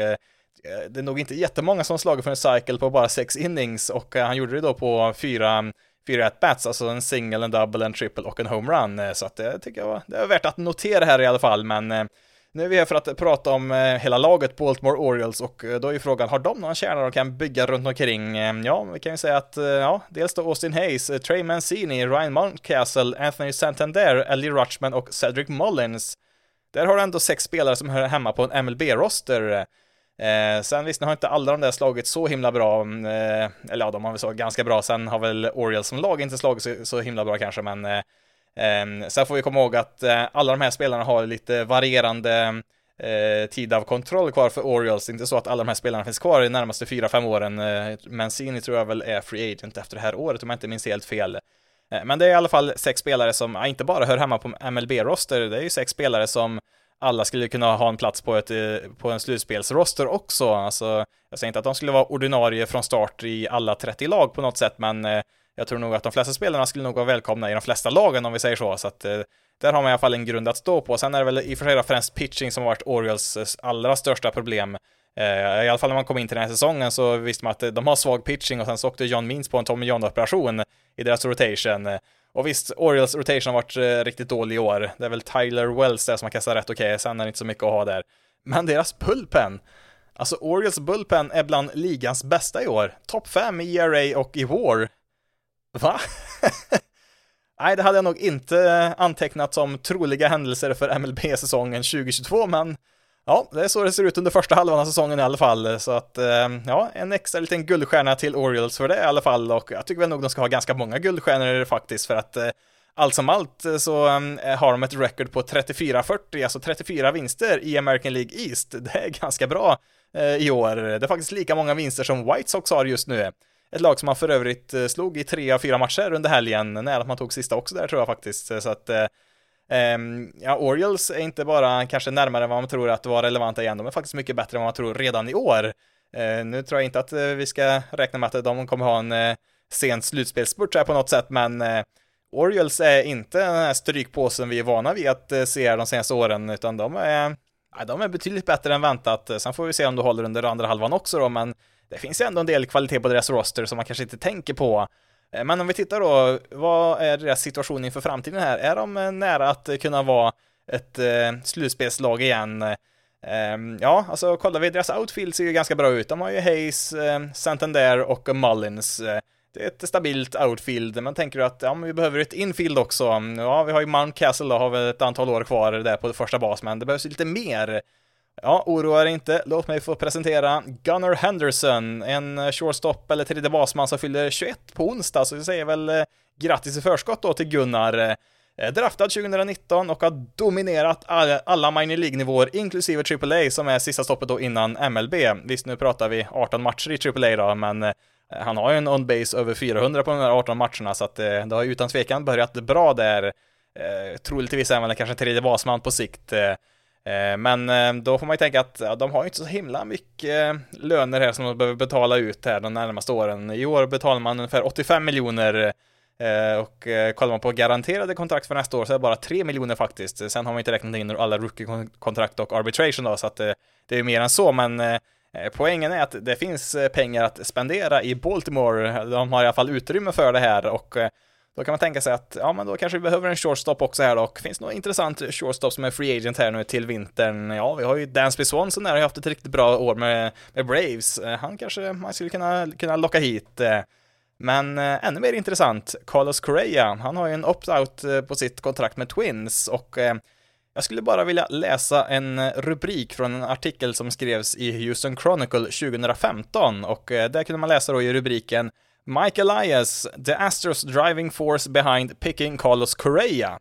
Speaker 1: det är nog inte jättemånga som slagit för en cycle på bara sex innings och han gjorde det då på fyra fyra bats, alltså en single, en double, en triple och en homerun. Eh, så att det tycker jag var, det är värt att notera här i alla fall, men eh, nu är vi här för att prata om eh, hela laget Baltimore Orioles och då är ju frågan, har de någon kärna de kan bygga runt omkring? Ehm, ja, vi kan ju säga att, ja, dels då Austin Hayes, Trey Mancini, Ryan Mountcastle, Anthony Santander, Ellie Rutschman och Cedric Mullins. Där har du ändå sex spelare som hör hemma på en MLB-roster. Eh, sen visst, nu har inte alla de där slagit så himla bra, mm, eh, eller ja, de har väl så ganska bra, sen har väl Orioles som lag inte slagit så, så himla bra kanske, men eh, ehm, sen får vi komma ihåg att eh, alla de här spelarna har lite varierande eh, tid av kontroll kvar för Orioles. Det är inte så att alla de här spelarna finns kvar i närmaste 4-5 åren. Eh, Mancini tror jag väl är free agent efter det här året om jag inte minns helt fel. Eh, men det är i alla fall sex spelare som inte bara hör hemma på MLB-roster, det är ju sex spelare som alla skulle kunna ha en plats på, ett, eh, på en slutspelsroster också. Alltså, jag säger inte att de skulle vara ordinarie från start i alla 30 lag på något sätt, men eh, jag tror nog att de flesta spelarna skulle nog vara välkomna i de flesta lagen om vi säger så, så att eh, där har man i alla fall en grund att stå på. Sen är det väl i och för sig främst pitching som har varit Orioles allra största problem. I alla fall när man kom in till den här säsongen så visste man att de har svag pitching och sen så åkte John Means på en Tommy John-operation i deras rotation. Och visst, Orioles rotation har varit eh, riktigt dålig i år. Det är väl Tyler Wells där som har kastat rätt okej, okay. sen är det inte så mycket att ha där. Men deras bullpen, alltså Orioles bullpen är bland ligans bästa i år. Topp 5 i ERA och i WAR. Va? (laughs) Nej, det hade jag nog inte eh, antecknat som troliga händelser för MLB-säsongen 2022, men ja, det är så det ser ut under första halvan av säsongen i alla fall. Så att, eh, ja, en extra liten guldstjärna till Orioles för det i alla fall, och jag tycker väl nog de ska ha ganska många guldstjärnor faktiskt, för att eh, allt som allt eh, så har de ett record på 34-40, alltså 34 vinster i American League East. Det är ganska bra i år. Det är faktiskt lika många vinster som White Sox har just nu. Ett lag som man för övrigt slog i tre av fyra matcher under helgen, nära att man tog sista också där tror jag faktiskt. Så att, Um, ja, Orioles är inte bara kanske närmare vad man tror att vara relevanta igen, de är faktiskt mycket bättre än vad man tror redan i år. Uh, nu tror jag inte att eh, vi ska räkna med att de kommer ha en eh, sen slutspelsspurt här på något sätt, men eh, Orioles är inte den här strykpåsen vi är vana vid att se de senaste åren, utan de är, de är betydligt bättre än väntat. Sen får vi se om de håller under andra halvan också då, men det finns ju ändå en del kvalitet på deras roster som man kanske inte tänker på. Eh, men om vi tittar då, vad är deras situation inför framtiden här? Är de eh, nära att eh, kunna vara ett slutspelslag igen? Ehm, ja, alltså kollar vi, deras outfield ser ju ganska bra ut. De har ju Hayes, Santander och Mullins. Det är ett stabilt outfield, men tänker du att ja, men vi behöver ett infield också. Ja, vi har ju Mount Castle då, har vi ett antal år kvar där på första bas, men det behövs lite mer. Ja, oroa er inte. Låt mig få presentera Gunnar Henderson, en shortstop eller tredje basman som fyller 21 på onsdag, så vi säger väl eh, grattis i förskott då till Gunnar. Eh, draftad 2019 och har dominerat alla minor League-nivåer, inklusive AAA som är sista stoppet då innan MLB. Visst, nu pratar vi 18 matcher i AAA då, men eh, han har ju en on-base över 400 på de här 18 matcherna, så att det har utan tvekan börjat bra där. Troligtvis även kanske tredje basman på sikt. Eh, men eh, då får man ju tänka att ja, de har ju inte så himla mycket eh, löner här som de behöver betala ut här de närmaste åren. I år betalar man ungefär 85 miljoner och kollar man på garanterade kontrakt för nästa år så är det bara 3 miljoner faktiskt. Sen har man inte räknat in alla rookie-kontrakt och arbitration då, så att det är mer än så, men poängen är att det finns pengar att spendera i Baltimore. De har i alla fall utrymme för det här och då kan man tänka sig att, ja men då kanske vi behöver en shortstop också här och finns något intressant shortstop som är free agent här nu till vintern. Ja, vi har ju Dansby Swanson där, har haft ett riktigt bra år med, med Braves. Eh, han kanske man skulle kunna, kunna locka hit. Eh, men eh, ännu mer intressant, Carlos Correa, han har ju en opt-out på sitt kontrakt med Twins och jag skulle bara vilja läsa en rubrik från en artikel som skrevs i Houston Chronicle 2015 och där kunde man läsa då i rubriken Mike Elias, the Astros driving force behind picking Carlos Correa.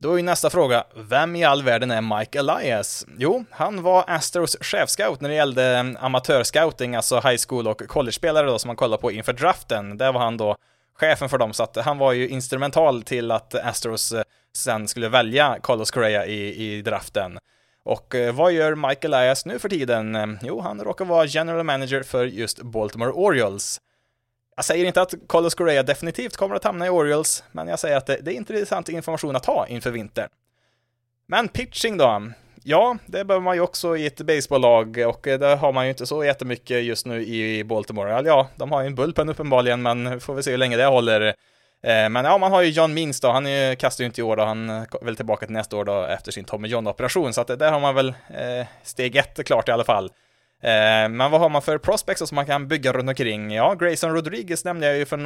Speaker 1: Då är ju nästa fråga, vem i all världen är Mike Elias? Jo, han var Astros chefscout när det gällde amatörscouting, alltså high school och college-spelare då som man kollar på inför draften. Där var han då chefen för dem, så att han var ju instrumental till att Astros eh, sen skulle välja Carlos Correa i, i draften. Och eh, vad gör Mike Elias nu för tiden? Eh, jo, han råkar vara general manager för just Baltimore Orioles. Jag säger inte att Carlos Correa definitivt kommer att hamna i Orioles, men jag säger att det, det är intressant information att ha inför vintern. Men pitching då? Ja, det behöver man ju också i ett baseballlag och det har man ju inte så jättemycket just nu i Baltimore. Ja, de har ju en bullpen uppenbarligen, men får vi se hur länge det håller. Eh, men ja, man har ju John Means då, han är, kastar ju inte i år då, han är väl tillbaka till nästa år då efter sin Tommy John-operation, så att där har man väl eh, steg ett klart i alla fall. Eh, men vad har man för prospects som man kan bygga runt omkring? Ja, Grayson Rodriguez nämnde jag ju för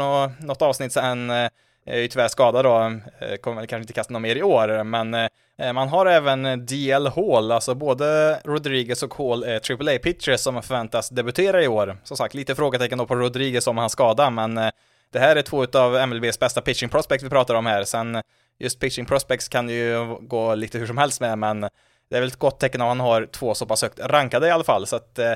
Speaker 1: något avsnitt sedan, Jag eh, är ju tyvärr skadad då, eh, kommer väl kanske inte kasta något mer i år, men man har även DL Hall, alltså både Rodriguez och Hall är AAA-pitchers som förväntas debutera i år. Som sagt, lite frågetecken då på Rodriguez om han skada, men det här är två av MLBs bästa pitching prospects vi pratar om här. Sen just pitching prospects kan ju gå lite hur som helst med, men det är väl ett gott tecken om han har två så pass högt rankade i alla fall. Så att eh,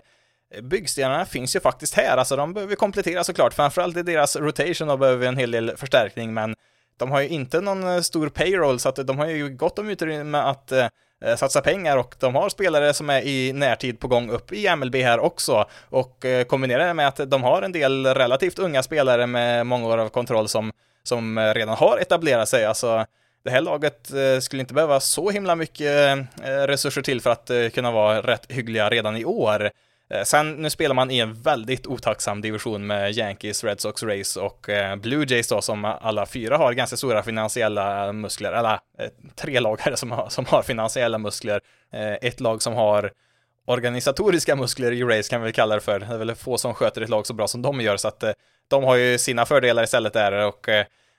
Speaker 1: byggstenarna finns ju faktiskt här. Alltså de behöver komplettera såklart. Framförallt i deras rotation och behöver en hel del förstärkning, men de har ju inte någon eh, stor payroll, så att de har ju gott om utrymme att eh, eh, satsa pengar och de har spelare som är i närtid på gång upp i MLB här också och eh, kombinerar det med att de har en del relativt unga spelare med många år av kontroll som, som eh, redan har etablerat sig. Alltså, det här laget eh, skulle inte behöva så himla mycket eh, resurser till för att eh, kunna vara rätt hyggliga redan i år. Sen, nu spelar man i en väldigt otacksam division med Yankees, Red Sox, Rays och Blue Jays då, som alla fyra har ganska stora finansiella muskler, eller tre lag här som har, som har finansiella muskler, ett lag som har organisatoriska muskler i Rays kan vi kalla det för, det är väl få som sköter ett lag så bra som de gör, så att de har ju sina fördelar istället där och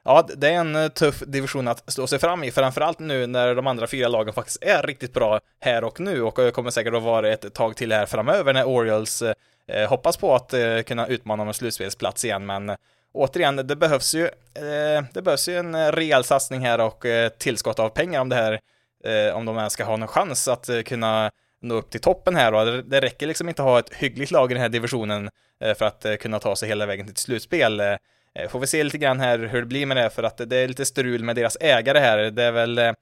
Speaker 1: Ja, det är en eh, tuff division att slå sig fram i, framförallt nu när de andra fyra lagen faktiskt är riktigt bra här och nu och kommer säkert att vara ett tag till här framöver när Orioles eh, eh hoppas på att eh, kunna utmana om en slutspelsplats igen, men eh, återigen, det behövs ju, eh, det behövs ju en rejäl satsning här och tillskott av pengar om det här, om de ens ska ha någon chans att kunna nå upp till toppen här och det räcker liksom inte att ha ett hyggligt lag i den här divisionen för att kunna ta sig hela vägen till ett slutspel. Eh, får vi se lite grann här hur det blir med det, för att det är lite strul med deras ägare här. Det är väl eh,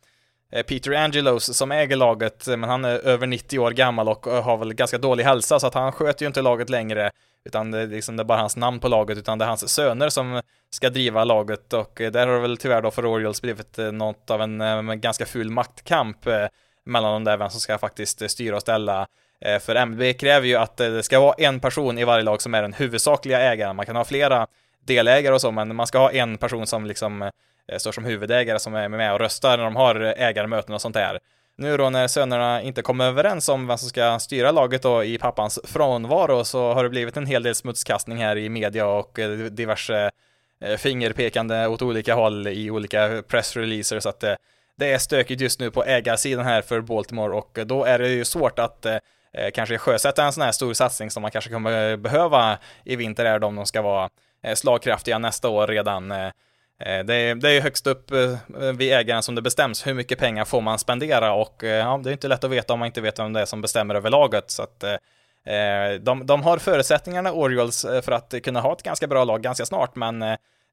Speaker 1: eh, Peter Angelos som äger laget, men han är över 90 år gammal och har väl ganska dålig hälsa, så att han sköter ju inte laget längre, utan det är, liksom, det är bara hans namn på laget, utan det är hans söner som ska driva laget och där har det väl tyvärr då för Orioles blivit något av en, en ganska ful maktkamp mellan de där, vem som ska faktiskt styra och ställa. För MB kräver ju att det ska vara en person i varje lag som är den huvudsakliga ägaren. Man kan ha flera delägare och så, men man ska ha en person som liksom eh, står som huvudägare som är med och röstar när de har ägarmöten och sånt där. Nu då när sönerna inte kommer överens om vem som ska styra laget då i pappans frånvaro så har det blivit en hel del smutskastning här i media och eh, diverse eh, fingerpekande åt olika håll i olika pressreleaser så att det, är stökigt just nu på ägarsidan här för Baltimore och då är det ju svårt att kanske sjösätta en sån här stor satsning som man kanske kommer behöva i vinter är de de ska vara Eh, slagkraftiga nästa år redan. Eh, eh, det är, det är högst upp vid ägaren som det bestäms hur mycket pengar får man spendera och ja, det är inte lätt att veta om man inte vet vem det är som bestämmer över laget. Så att, de, de har förutsättningarna, Orioles, för att kunna ha ett ganska bra lag ganska snart, men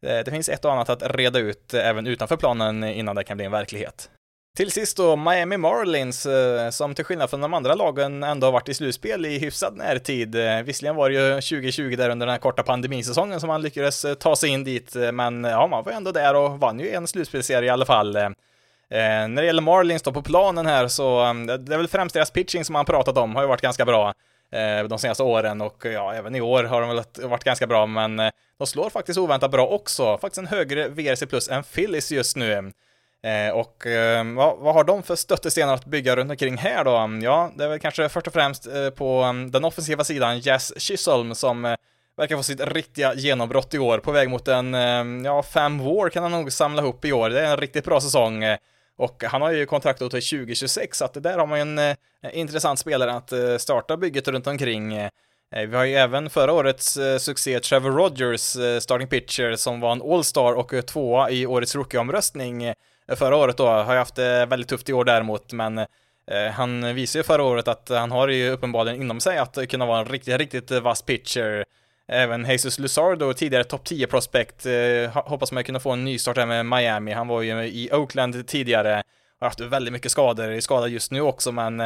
Speaker 1: det finns ett och annat att reda ut även utanför planen innan det kan bli en verklighet. Till sist då Miami Marlins, eh, som till skillnad från de andra lagen ändå har varit i slutspel i hyfsad närtid. Eh, visserligen var det ju 2020 där under den här korta pandemisäsongen som man lyckades eh, ta sig in dit, men ja, man var ändå där och vann ju en slutspelserie i alla fall. när det gäller Marlins då på planen här så, det är väl främst deras pitching som man pratat om, har ju varit ganska bra de senaste åren och ja, även i år har de väl varit ganska bra, men de slår faktiskt oväntat bra också. Faktiskt en högre VRC plus än Phillies just nu. Eh, och eh, vad, vad, har de för stöttestenar att bygga runt omkring här då? Ja, det är väl kanske först och främst eh, på mm, den offensiva sidan Jess Chisholm som eh, verkar få sitt riktiga genombrott i år. På väg mot en, eh, ja, fem war kan han nog samla ihop i år. Det är en riktigt bra säsong. Eh, och han har ju kontrakt till 2026, så att det där har man ju en eh, intressant spelare att eh, starta bygget runt omkring. Eh, vi har ju även förra årets succé Trevor Rogers, starting pitcher, som var en All-star och tvåa i årets rookie-omröstning förra året då, har ju haft det väldigt tufft i år däremot, men eh, han visade ju förra året att han har ju uppenbarligen inom sig att kunna vara en riktigt, riktigt vass pitcher. Även Jesus Luzardo, tidigare topp 10 prospect, eh, hoppas man kunna få en nystart här med Miami. Han var ju i Oakland tidigare och har haft väldigt mycket skador, är skadad just nu också, men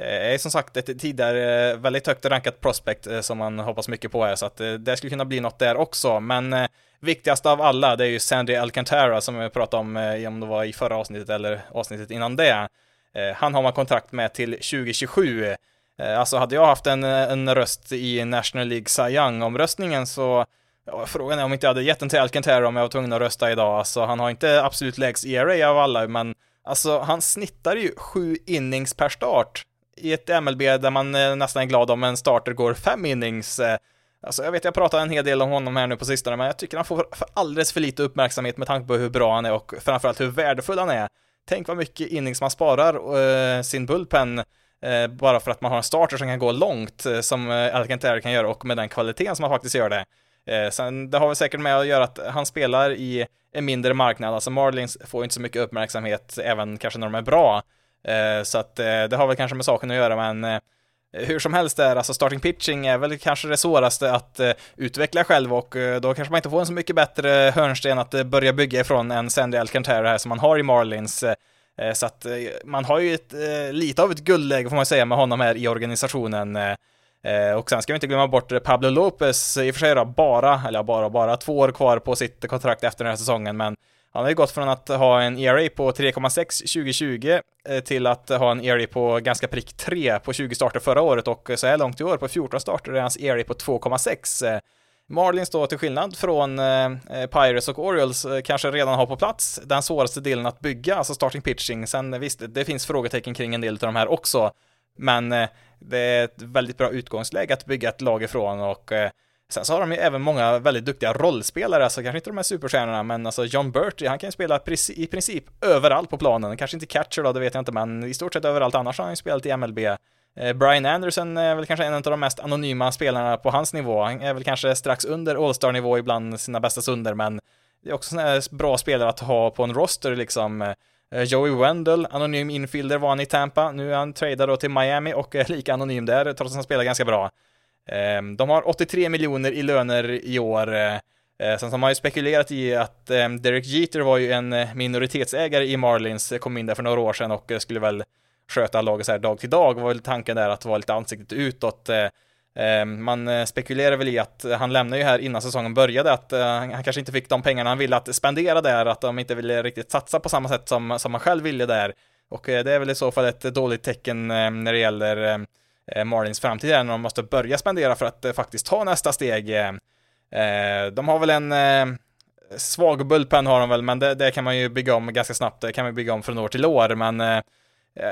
Speaker 1: Eh, är som sagt ett tidigare eh, väldigt högt rankat prospect eh, som man hoppas mycket på här, så att det skulle kunna bli något där också, men viktigast av alla, det är ju Sandy Alcantara som vi pratade om, om det var i förra avsnittet eller avsnittet innan det. Han har man kontrakt med till 2027. Alltså hade jag haft en, en röst i National League Cy Young-omröstningen så Ja, frågan är om inte jag hade gett den till Alcantara om jag var tvungen att rösta idag. Alltså, han har inte absolut lägst ERA av alla, men alltså, han snittar ju sju innings per start i ett MLB där man eh, nästan är glad om en starter går fem innings. Eh. Alltså, jag vet, jag pratar en hel del om honom här nu på sistone, men jag tycker han får för alldeles för lite uppmärksamhet med tanke på hur bra han är och framförallt hur värdefull han är. Tänk vad mycket innings man sparar eh, sin bullpen eh, bara för att man har en starter som kan gå långt, eh, som eh, Alcantara kan göra och med den kvaliteten som han faktiskt gör det. Eh, sen det har väl säkert med att göra att han spelar i en mindre marknad, alltså Marlins får inte så mycket uppmärksamhet, även kanske när de är bra. Eh, så att eh, det har väl kanske med saken att göra, men eh, hur som helst är, alltså starting pitching är väl kanske det svåraste att utveckla själv och då kanske man inte får en så mycket bättre hörnsten att börja bygga ifrån än Sandy Alcantara här som man har i Marlins. så att man har ju ett, lite av ett guldläge får man säga med honom här i organisationen. Och sen ska vi inte glömma bort Pablo Lopez, i och för sig då bara, eller bara, bara två år kvar på sitt kontrakt efter den här säsongen, men han har ju gått från att ha en ERA på 3,6 2020 eh, till att ha en ERA på ganska prick 3 på 20 starter förra året och så här långt i år på 14 starter är hans ERA på 2,6. Eh, Marlins då till skillnad från eh, Pirates och Orioles kanske redan har på plats den svåraste delen att bygga, alltså starting pitching. Sen visst, det finns frågetecken kring en del av de här också. Men det är ett väldigt bra utgångsläge att bygga ett lag ifrån och Sen så har de ju även många väldigt duktiga rollspelare, alltså kanske inte de här superstjärnorna, men alltså John Bertie, han kan ju spela i princip överallt på planen. Kanske inte catcher då, det vet jag inte, men i stort sett överallt annars har han ju spelat i MLB. Eh, Brian Anderson är väl kanske en av de mest anonyma spelarna på hans nivå. Han är väl kanske strax under All-star-nivå ibland sina bästa stunder, men det är också sådana här bra spelare att ha på en roster liksom. Eh, Joey Wendell, anonym infielder var han i Tampa. Nu är han tradad då till Miami och är lika anonym där, trots att han spelar ganska bra. Ehm, de har 83 miljoner i löner i år. Eh, eh, sen så sen har man ju spekulerat i att ehm, Derek Jeter var ju en eh, minoritetsägare i Marlins, kom in där för några år sedan och skulle väl sköta laget så här dag till dag, var väl tanken där att vara lite ansiktet utåt. Ehm, man spekulerar väl i att han lämnar ju här innan säsongen började, att han kanske inte fick de pengarna han ville att spendera där, att de inte ville riktigt satsa på samma sätt som, som han själv ville där. Och det är väl i så fall ett dåligt tecken när det gäller Eh, Marlins framtid är när de måste börja spendera för att eh, faktiskt ta nästa steg. Eh, de har väl en svag bullpen har de väl, men det, det, kan man ju bygga om ganska snabbt. Det kan man bygga om från år till år, men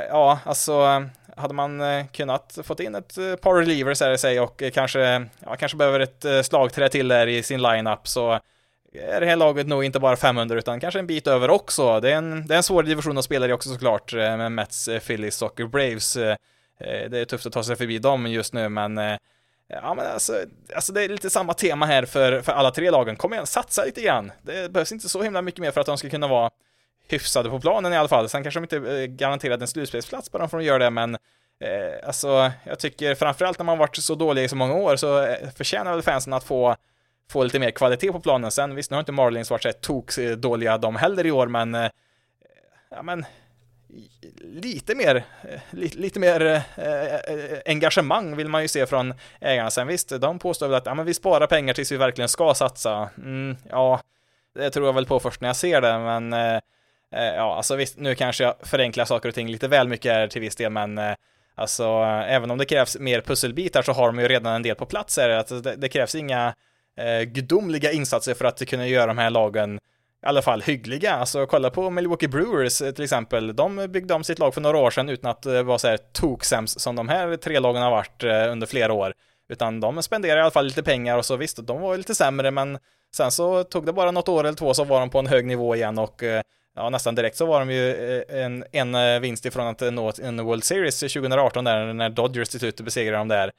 Speaker 1: ja, alltså hade man kunnat fått in ett par relievers här i sig och kanske, ja, kanske behöver ett slagträ till där i sin lineup så är det här laget nog inte bara 500 utan kanske en bit över också. Det är en, det är en svår division att spela i också såklart med Mets, Phillies och Braves. Eh, det är tufft att ta sig förbi dem just nu men eh, Ja men alltså, alltså det är lite samma tema här för, för alla tre lagen. Kom igen, satsa lite grann. Det behövs inte så himla mycket mer för att de ska kunna vara hyfsade på planen i alla fall. Sen kanske de inte eh, garanterade en slutspelsplats bara för att de gör det, men eh, alltså, jag tycker framförallt när man varit så dålig i så många år så eh, förtjänar väl fansen att få få lite mer kvalitet på planen. Sen visst, nu har inte Marlins varit så här eh, dåliga de heller i år, men eh, ja, men lite mer, eh, lite, lite mer eh, eh, engagemang vill man ju se från ägarna. Sen visst, de påstår väl att ja, men vi sparar pengar tills vi verkligen ska satsa. Mm, ja, det tror jag väl på först när jag ser det, men eh, eh ja, alltså visst, nu kanske jag förenklar saker och ting lite väl mycket här till viss del, men eh, alltså även om det krävs mer pusselbitar så har de ju redan en del på plats här. Alltså, det, det krävs inga eh, gudomliga insatser för att kunna göra de här lagen i alla fall hyggliga. Alltså kolla på Milwaukee Brewers eh, till exempel. De byggde om sitt lag för några år sedan utan att eh, vara så här toksämst som de här tre lagen har varit eh, under flera år. Utan de spenderar i alla fall lite pengar och så visst, de var lite sämre men sen så tog det bara något år eller två så var de på en hög nivå igen och ja, nästan direkt så var de ju en, en vinst ifrån att nå en World Series 2018 där, när Dodgers till slut besegrade dem där.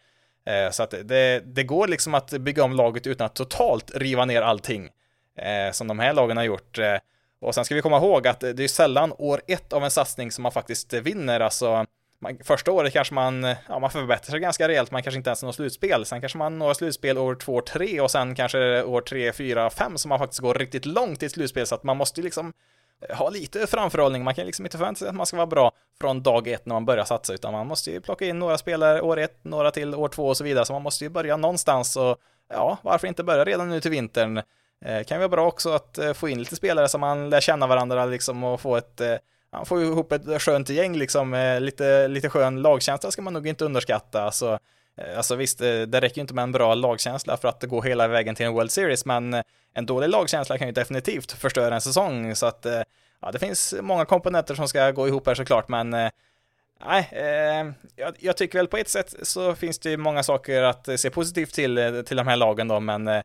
Speaker 1: Så att det, det går liksom att bygga om laget utan att totalt riva ner allting, Eh, som de här lagen har gjort. Eh, och sen ska vi komma ihåg att det är sällan år ett av en satsning som man faktiskt vinner, alltså man, första året kanske man, ja, man förbättrar sig ganska rejält, man kanske inte ens når slutspel. Sen kanske man når slutspel år två, tre och sen kanske år tre, fyra, fem som man faktiskt går riktigt långt i slutspel. Så att man måste ju liksom eh, ha lite framförhållning. Man kan liksom inte förvänta sig att man ska vara bra från dag ett när man börjar satsa, utan man måste ju plocka in några spelare år ett, några till år två och så vidare, så man måste ju börja någonstans och ja, varför inte börja redan nu till vintern? Eh, kan ju vara bra också att eh, få in lite spelare som man lär känna varandra liksom och få ett, eh, Man han får ju ihop ett skönt gäng liksom, lite, lite skön lagkänsla ska man nog inte underskatta. Alltså, alltså visst, det räcker ju inte med en bra lagkänsla för att gå hela vägen till en World Series, men en dålig lagkänsla kan ju definitivt förstöra en säsong, så att ja, det finns många komponenter som ska gå ihop här såklart, men Nej, eh, jag, jag, tycker väl på ett sätt så finns det ju många saker att se positivt till, till de här lagen då, men eh,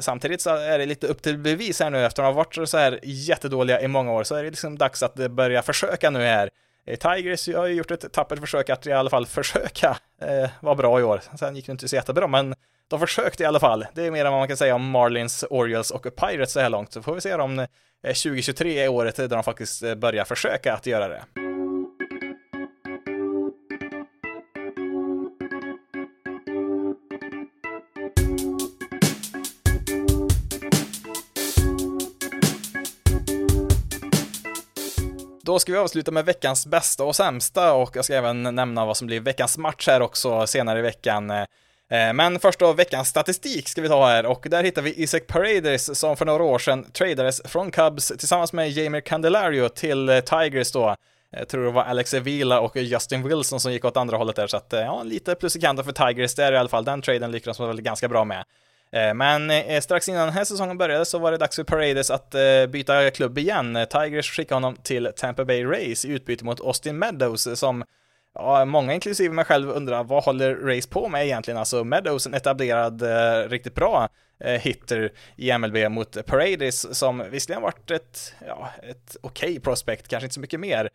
Speaker 1: samtidigt så är det lite upp till bevis här nu efter att ha varit så här jättedåliga i många år så är det liksom dags att börja försöka nu här. Eh, Tigers har ju gjort ett tappert försök att i alla fall försöka eh, vara bra i år. Sen gick det inte så jättebra, men de försökte i alla fall. Det är mer än vad man kan säga om Marlins, Orioles och Pirates så här långt. Så får vi se om eh, 2023 är året där de faktiskt eh, börjar försöka att göra det. Då ska vi avsluta med veckans bästa och sämsta och jag ska även nämna vad som blir veckans match här också senare i veckan. Eh, men först då veckans statistik ska vi ta här och där hittar vi Isaac Paraders som för några år sedan tradades från Cubs tillsammans med Jamie Candelario till eh, Tigers då. Jag tror det var Alex Avila och Justin Wilson som gick åt andra hållet där, så att eh, ja, lite plus i kanten för Tigers där i alla fall. Den traden lyckades man väl ganska bra med. Eh, men eh, strax innan den här säsongen började så var det dags för Paredes att eh, byta klubb igen. Tigers skickade honom till Tampa Bay Rays i utbyte mot Austin Meadows som Ja, många inklusive mig själv undrar vad håller Rays på med egentligen? Alltså Meadows, en etablerad, eh, riktigt bra eh, hitter i MLB mot Paradis som visserligen varit ett, ja, ett okej okay prospect, kanske inte så mycket mer.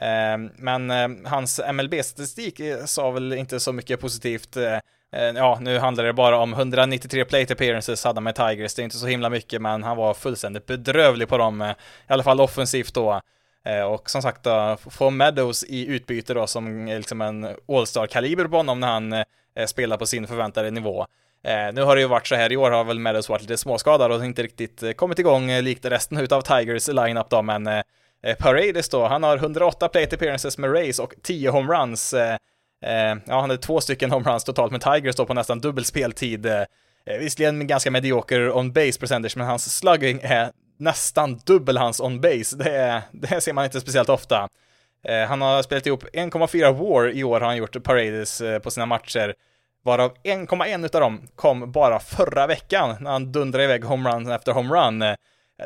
Speaker 1: Eh, men hans MLB-statistik sa väl inte så mycket positivt. Eh, ja, nu handlar det bara om 193 plate appearances hade han med Tigers, det är inte så himla mycket, men han var fullständigt bedrövlig på dem, eh, i alla fall offensivt då. Eh, och som sagt då, få Meadows i utbyte då som liksom en All-star-kaliber på honom när han spelar på sin förväntade nivå. nu har det ju varit så här, i år har väl Meadows varit lite småskadad och inte riktigt kommit igång likt resten utav Tigers lineup då, men Paradis då, han har 108 plate appearances med Rays och 10 homeruns. Eh, ja, han hade två stycken homeruns totalt med Tigers då på nästan dubbel speltid. Eh, visserligen ganska medioker on base percentage, men hans slugging är nästan dubbel hans on base. Det, det ser man inte speciellt ofta. Eh, han har spelat ihop 1,4 war i år har han gjort Paredes eh, på sina matcher. Varav 1,1 utav dem kom bara förra veckan när han dundrade iväg homerun efter homerun. Eh,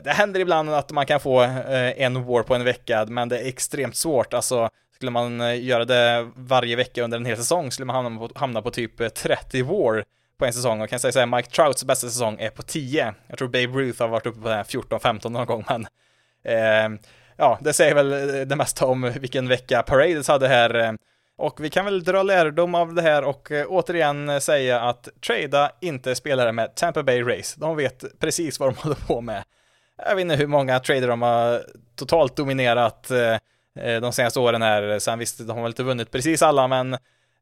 Speaker 1: det händer ibland att man kan få eh, en war på en vecka, men det är extremt svårt. Alltså, skulle man eh, göra det varje vecka under en hel säsong skulle man hamna på, hamna på typ eh, 30 war på en säsong och kan säga så Mike Trouts bästa säsong är på 10. Jag tror Babe Ruth har varit uppe på 14-15 någon gång, men eh, ja, det säger väl eh, det mesta om vilken vecka Parades hade här. Och vi kan väl dra lärdom av det här och återigen säga att trada inte spelare med Tampa Bay Race. De vet precis vad de (laughs) håller på med. Jag vet inte hur många trader de har totalt dominerat Eh, Eh, de senaste åren här. Sen visst, de har väl inte vunnit precis alla, men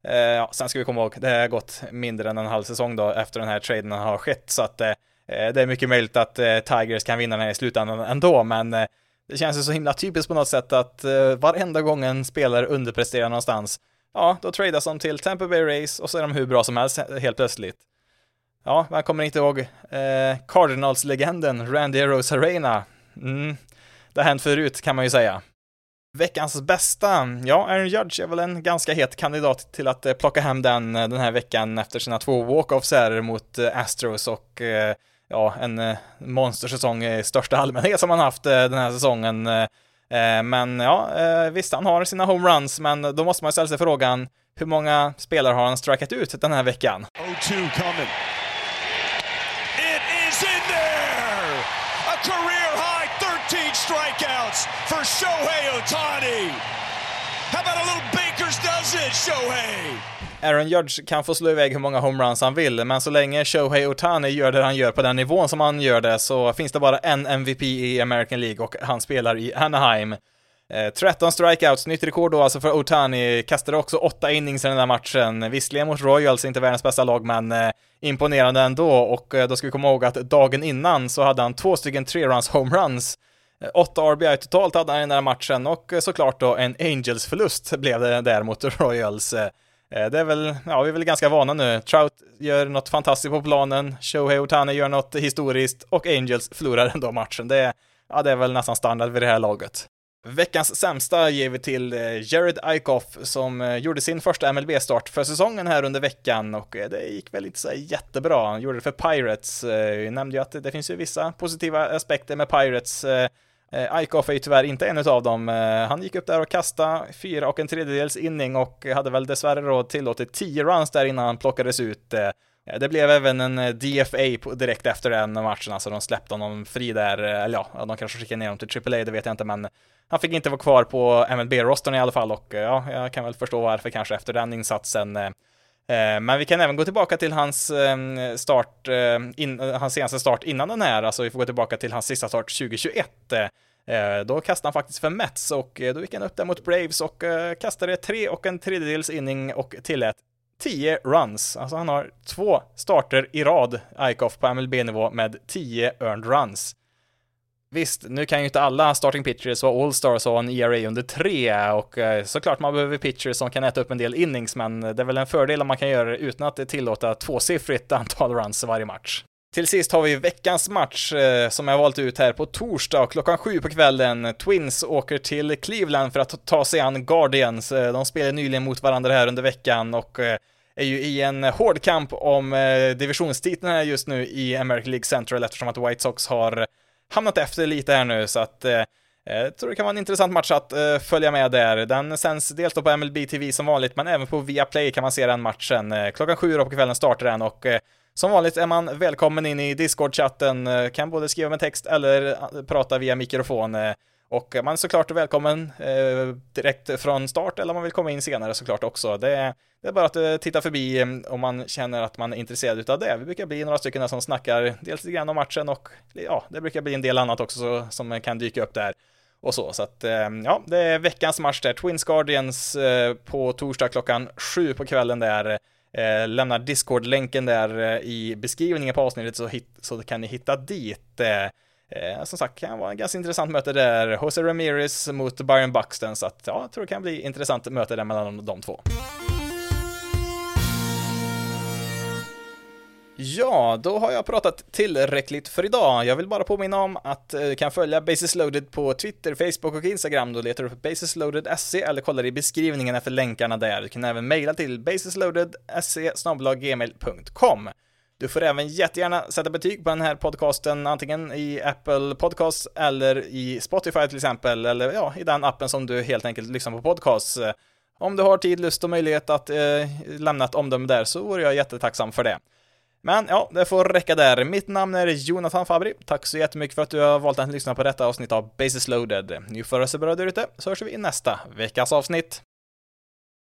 Speaker 1: eh, ja, sen ska vi komma ihåg, det har gått mindre än en halv säsong då efter den här traden har skett, så att eh, det är mycket möjligt att eh, Tigers kan vinna den här i slutändan ändå, men eh, det känns ju så himla typiskt på något sätt att varenda gång en spelare underpresterar någonstans, ja, då tradas de till Tampa Bay Race och så är de hur bra som helst helt plötsligt. Ja, man kommer inte ihåg eh, Cardinals-legenden Randy Rosarena. Mm, det har hänt förut kan man ju säga. Veckans bästa, ja, Aaron Judge är väl en ganska het kandidat till att eh, plocka hem den eh, den här veckan efter sina två walk-offs här mot eh, Astros och ja, en monstersäsong i största allmänhet som han haft den här säsongen. Men ja, visst, han har sina homeruns, men då måste man ställa sig frågan, hur många spelare har han strikat ut den här veckan?
Speaker 6: 0-2 coming. It is in there! A career high 13 strikeouts for Shohei Otani. How about a little Baker's dozen, Shohei?
Speaker 1: Aaron Judge kan få slå iväg hur många homeruns han vill, men så länge Shohei Otani gör det han gör på den nivån som han gör det så finns det bara en MVP i American League och han spelar i Anaheim. Eh, 13 strikeouts, nytt rekord då alltså för Otani, kastade också 8 innings i den där matchen, visserligen mot Royals, inte världens bästa lag, men eh, imponerande ändå, och eh, då ska vi komma ihåg att dagen innan så hade han två stycken tre-runs homeruns, 8 RBI totalt hade han i den här matchen och eh, såklart då en Angels-förlust blev det där mot (laughs) Royals. Eh, eh, det är väl, ja, vi är väl ganska vana nu. Trout gör något fantastiskt på planen, Shohei Otani gör något historiskt och Angels förlorar ändå matchen. Det är, ja, det är väl nästan standard vid det här laget. Veckans sämsta ger vi till Jared Eichhoff som gjorde sin första MLB-start för säsongen här under veckan och det gick väl inte så jättebra. Han gjorde det för Pirates. Jag nämnde ju att det finns ju vissa positiva aspekter med Pirates. Eh, Eichhoff är ju tyvärr inte en av dem. Eh, han gick upp där och kastade fyra och en tredjedels inning och hade väl dessvärre då tillåtit tio runs där innan han plockades ut. Eh, det blev även en DFA direkt efter den matchen, alltså de släppte honom fri där, eller ja, de kanske skickade ner honom till AAA, det vet jag inte, men han fick inte vara kvar på MLB-rostern i alla fall och ja, jag kan väl förstå varför kanske efter den insatsen. Eh, men vi kan även gå tillbaka till hans ehm, start, eh, in, eh, hans senaste start innan den här, alltså vi får gå tillbaka till hans sista start 2021. Då kastade han faktiskt för Mets och då gick han upp där mot Braves och kastade tre och en tredjedels inning och tillät 10 runs. Alltså han har två starter i rad, Eichhoff på MLB-nivå med 10 earned runs. Visst, nu kan ju inte alla starting pitchers vara all-stars och ha en ERA under 3 och eh, såklart man behöver pitchers som kan äta upp en del innings, men det är väl en fördel om man kan göra det utan att tillåta tvåsiffrigt antal runs varje match. Till sist har vi veckans match eh, som jag valt ut här på torsdag klockan sju på kvällen. Twins åker till Cleveland för att ta sig an Guardians. Eh, de spelade nyligen mot varandra här under veckan och eh, är ju i en hård kamp om divisionstiteln här just nu i American League Central eftersom att White Sox har hamnat efter lite här nu, så att jag tror det kan vara en intressant match att uh, följa med där. Den sänds dels då på MLB TV som vanligt, men även på Viaplay kan man se den matchen. Uh, klockan sju då på kvällen startar den och uh, som vanligt är man välkommen in i Discord-chatten, kan både skriva med text eller prata via mikrofon. Och man är såklart välkommen eh, direkt från start eller om man vill komma in senare såklart också. Det är, det är bara att eh, titta förbi eh, om man känner att man är intresserad utav det. Vi brukar bli några stycken som snackar dels lite grann om matchen och ja, det brukar bli en del annat också som kan dyka upp där och så. Så att eh, ja, det är veckans match där. Twins Guardians på torsdag klockan sju på kvällen där. lämnar Discord-länken där i beskrivningen på avsnittet så, hit, så kan ni hitta dit. Eh, som sagt, kan vara ett ganska intressant möte där. Jose Ramirez mot Byron Buxton, så att ja, jag tror det kan bli intressant möte där mellan de två. Ja, då har jag pratat tillräckligt för idag. Jag vill bara påminna om att eh, du kan följa Basis Loaded på Twitter, Facebook och Instagram. Då letar du upp basisloaded.se eller kollar i beskrivningen efter länkarna där. Du kan även mejla till basisloaded.se gmail.com. Du får även jättegärna sätta betyg på den här podcasten, antingen i Apple Podcasts eller i Spotify till exempel, eller ja, i den appen som du helt enkelt lyssnar på podcasts. Eh, om du har tid, lust och möjlighet att eh, lämna ett omdöme där så vore jag jättetacksam för det. Men ja, det får räcka där. Mitt namn är Jonathan Fabri. Tack så jättemycket för att du har valt att lyssna på detta avsnitt av Basis loaded. Nu får det så bra där ute, så hörs vi i nästa veckas avsnitt.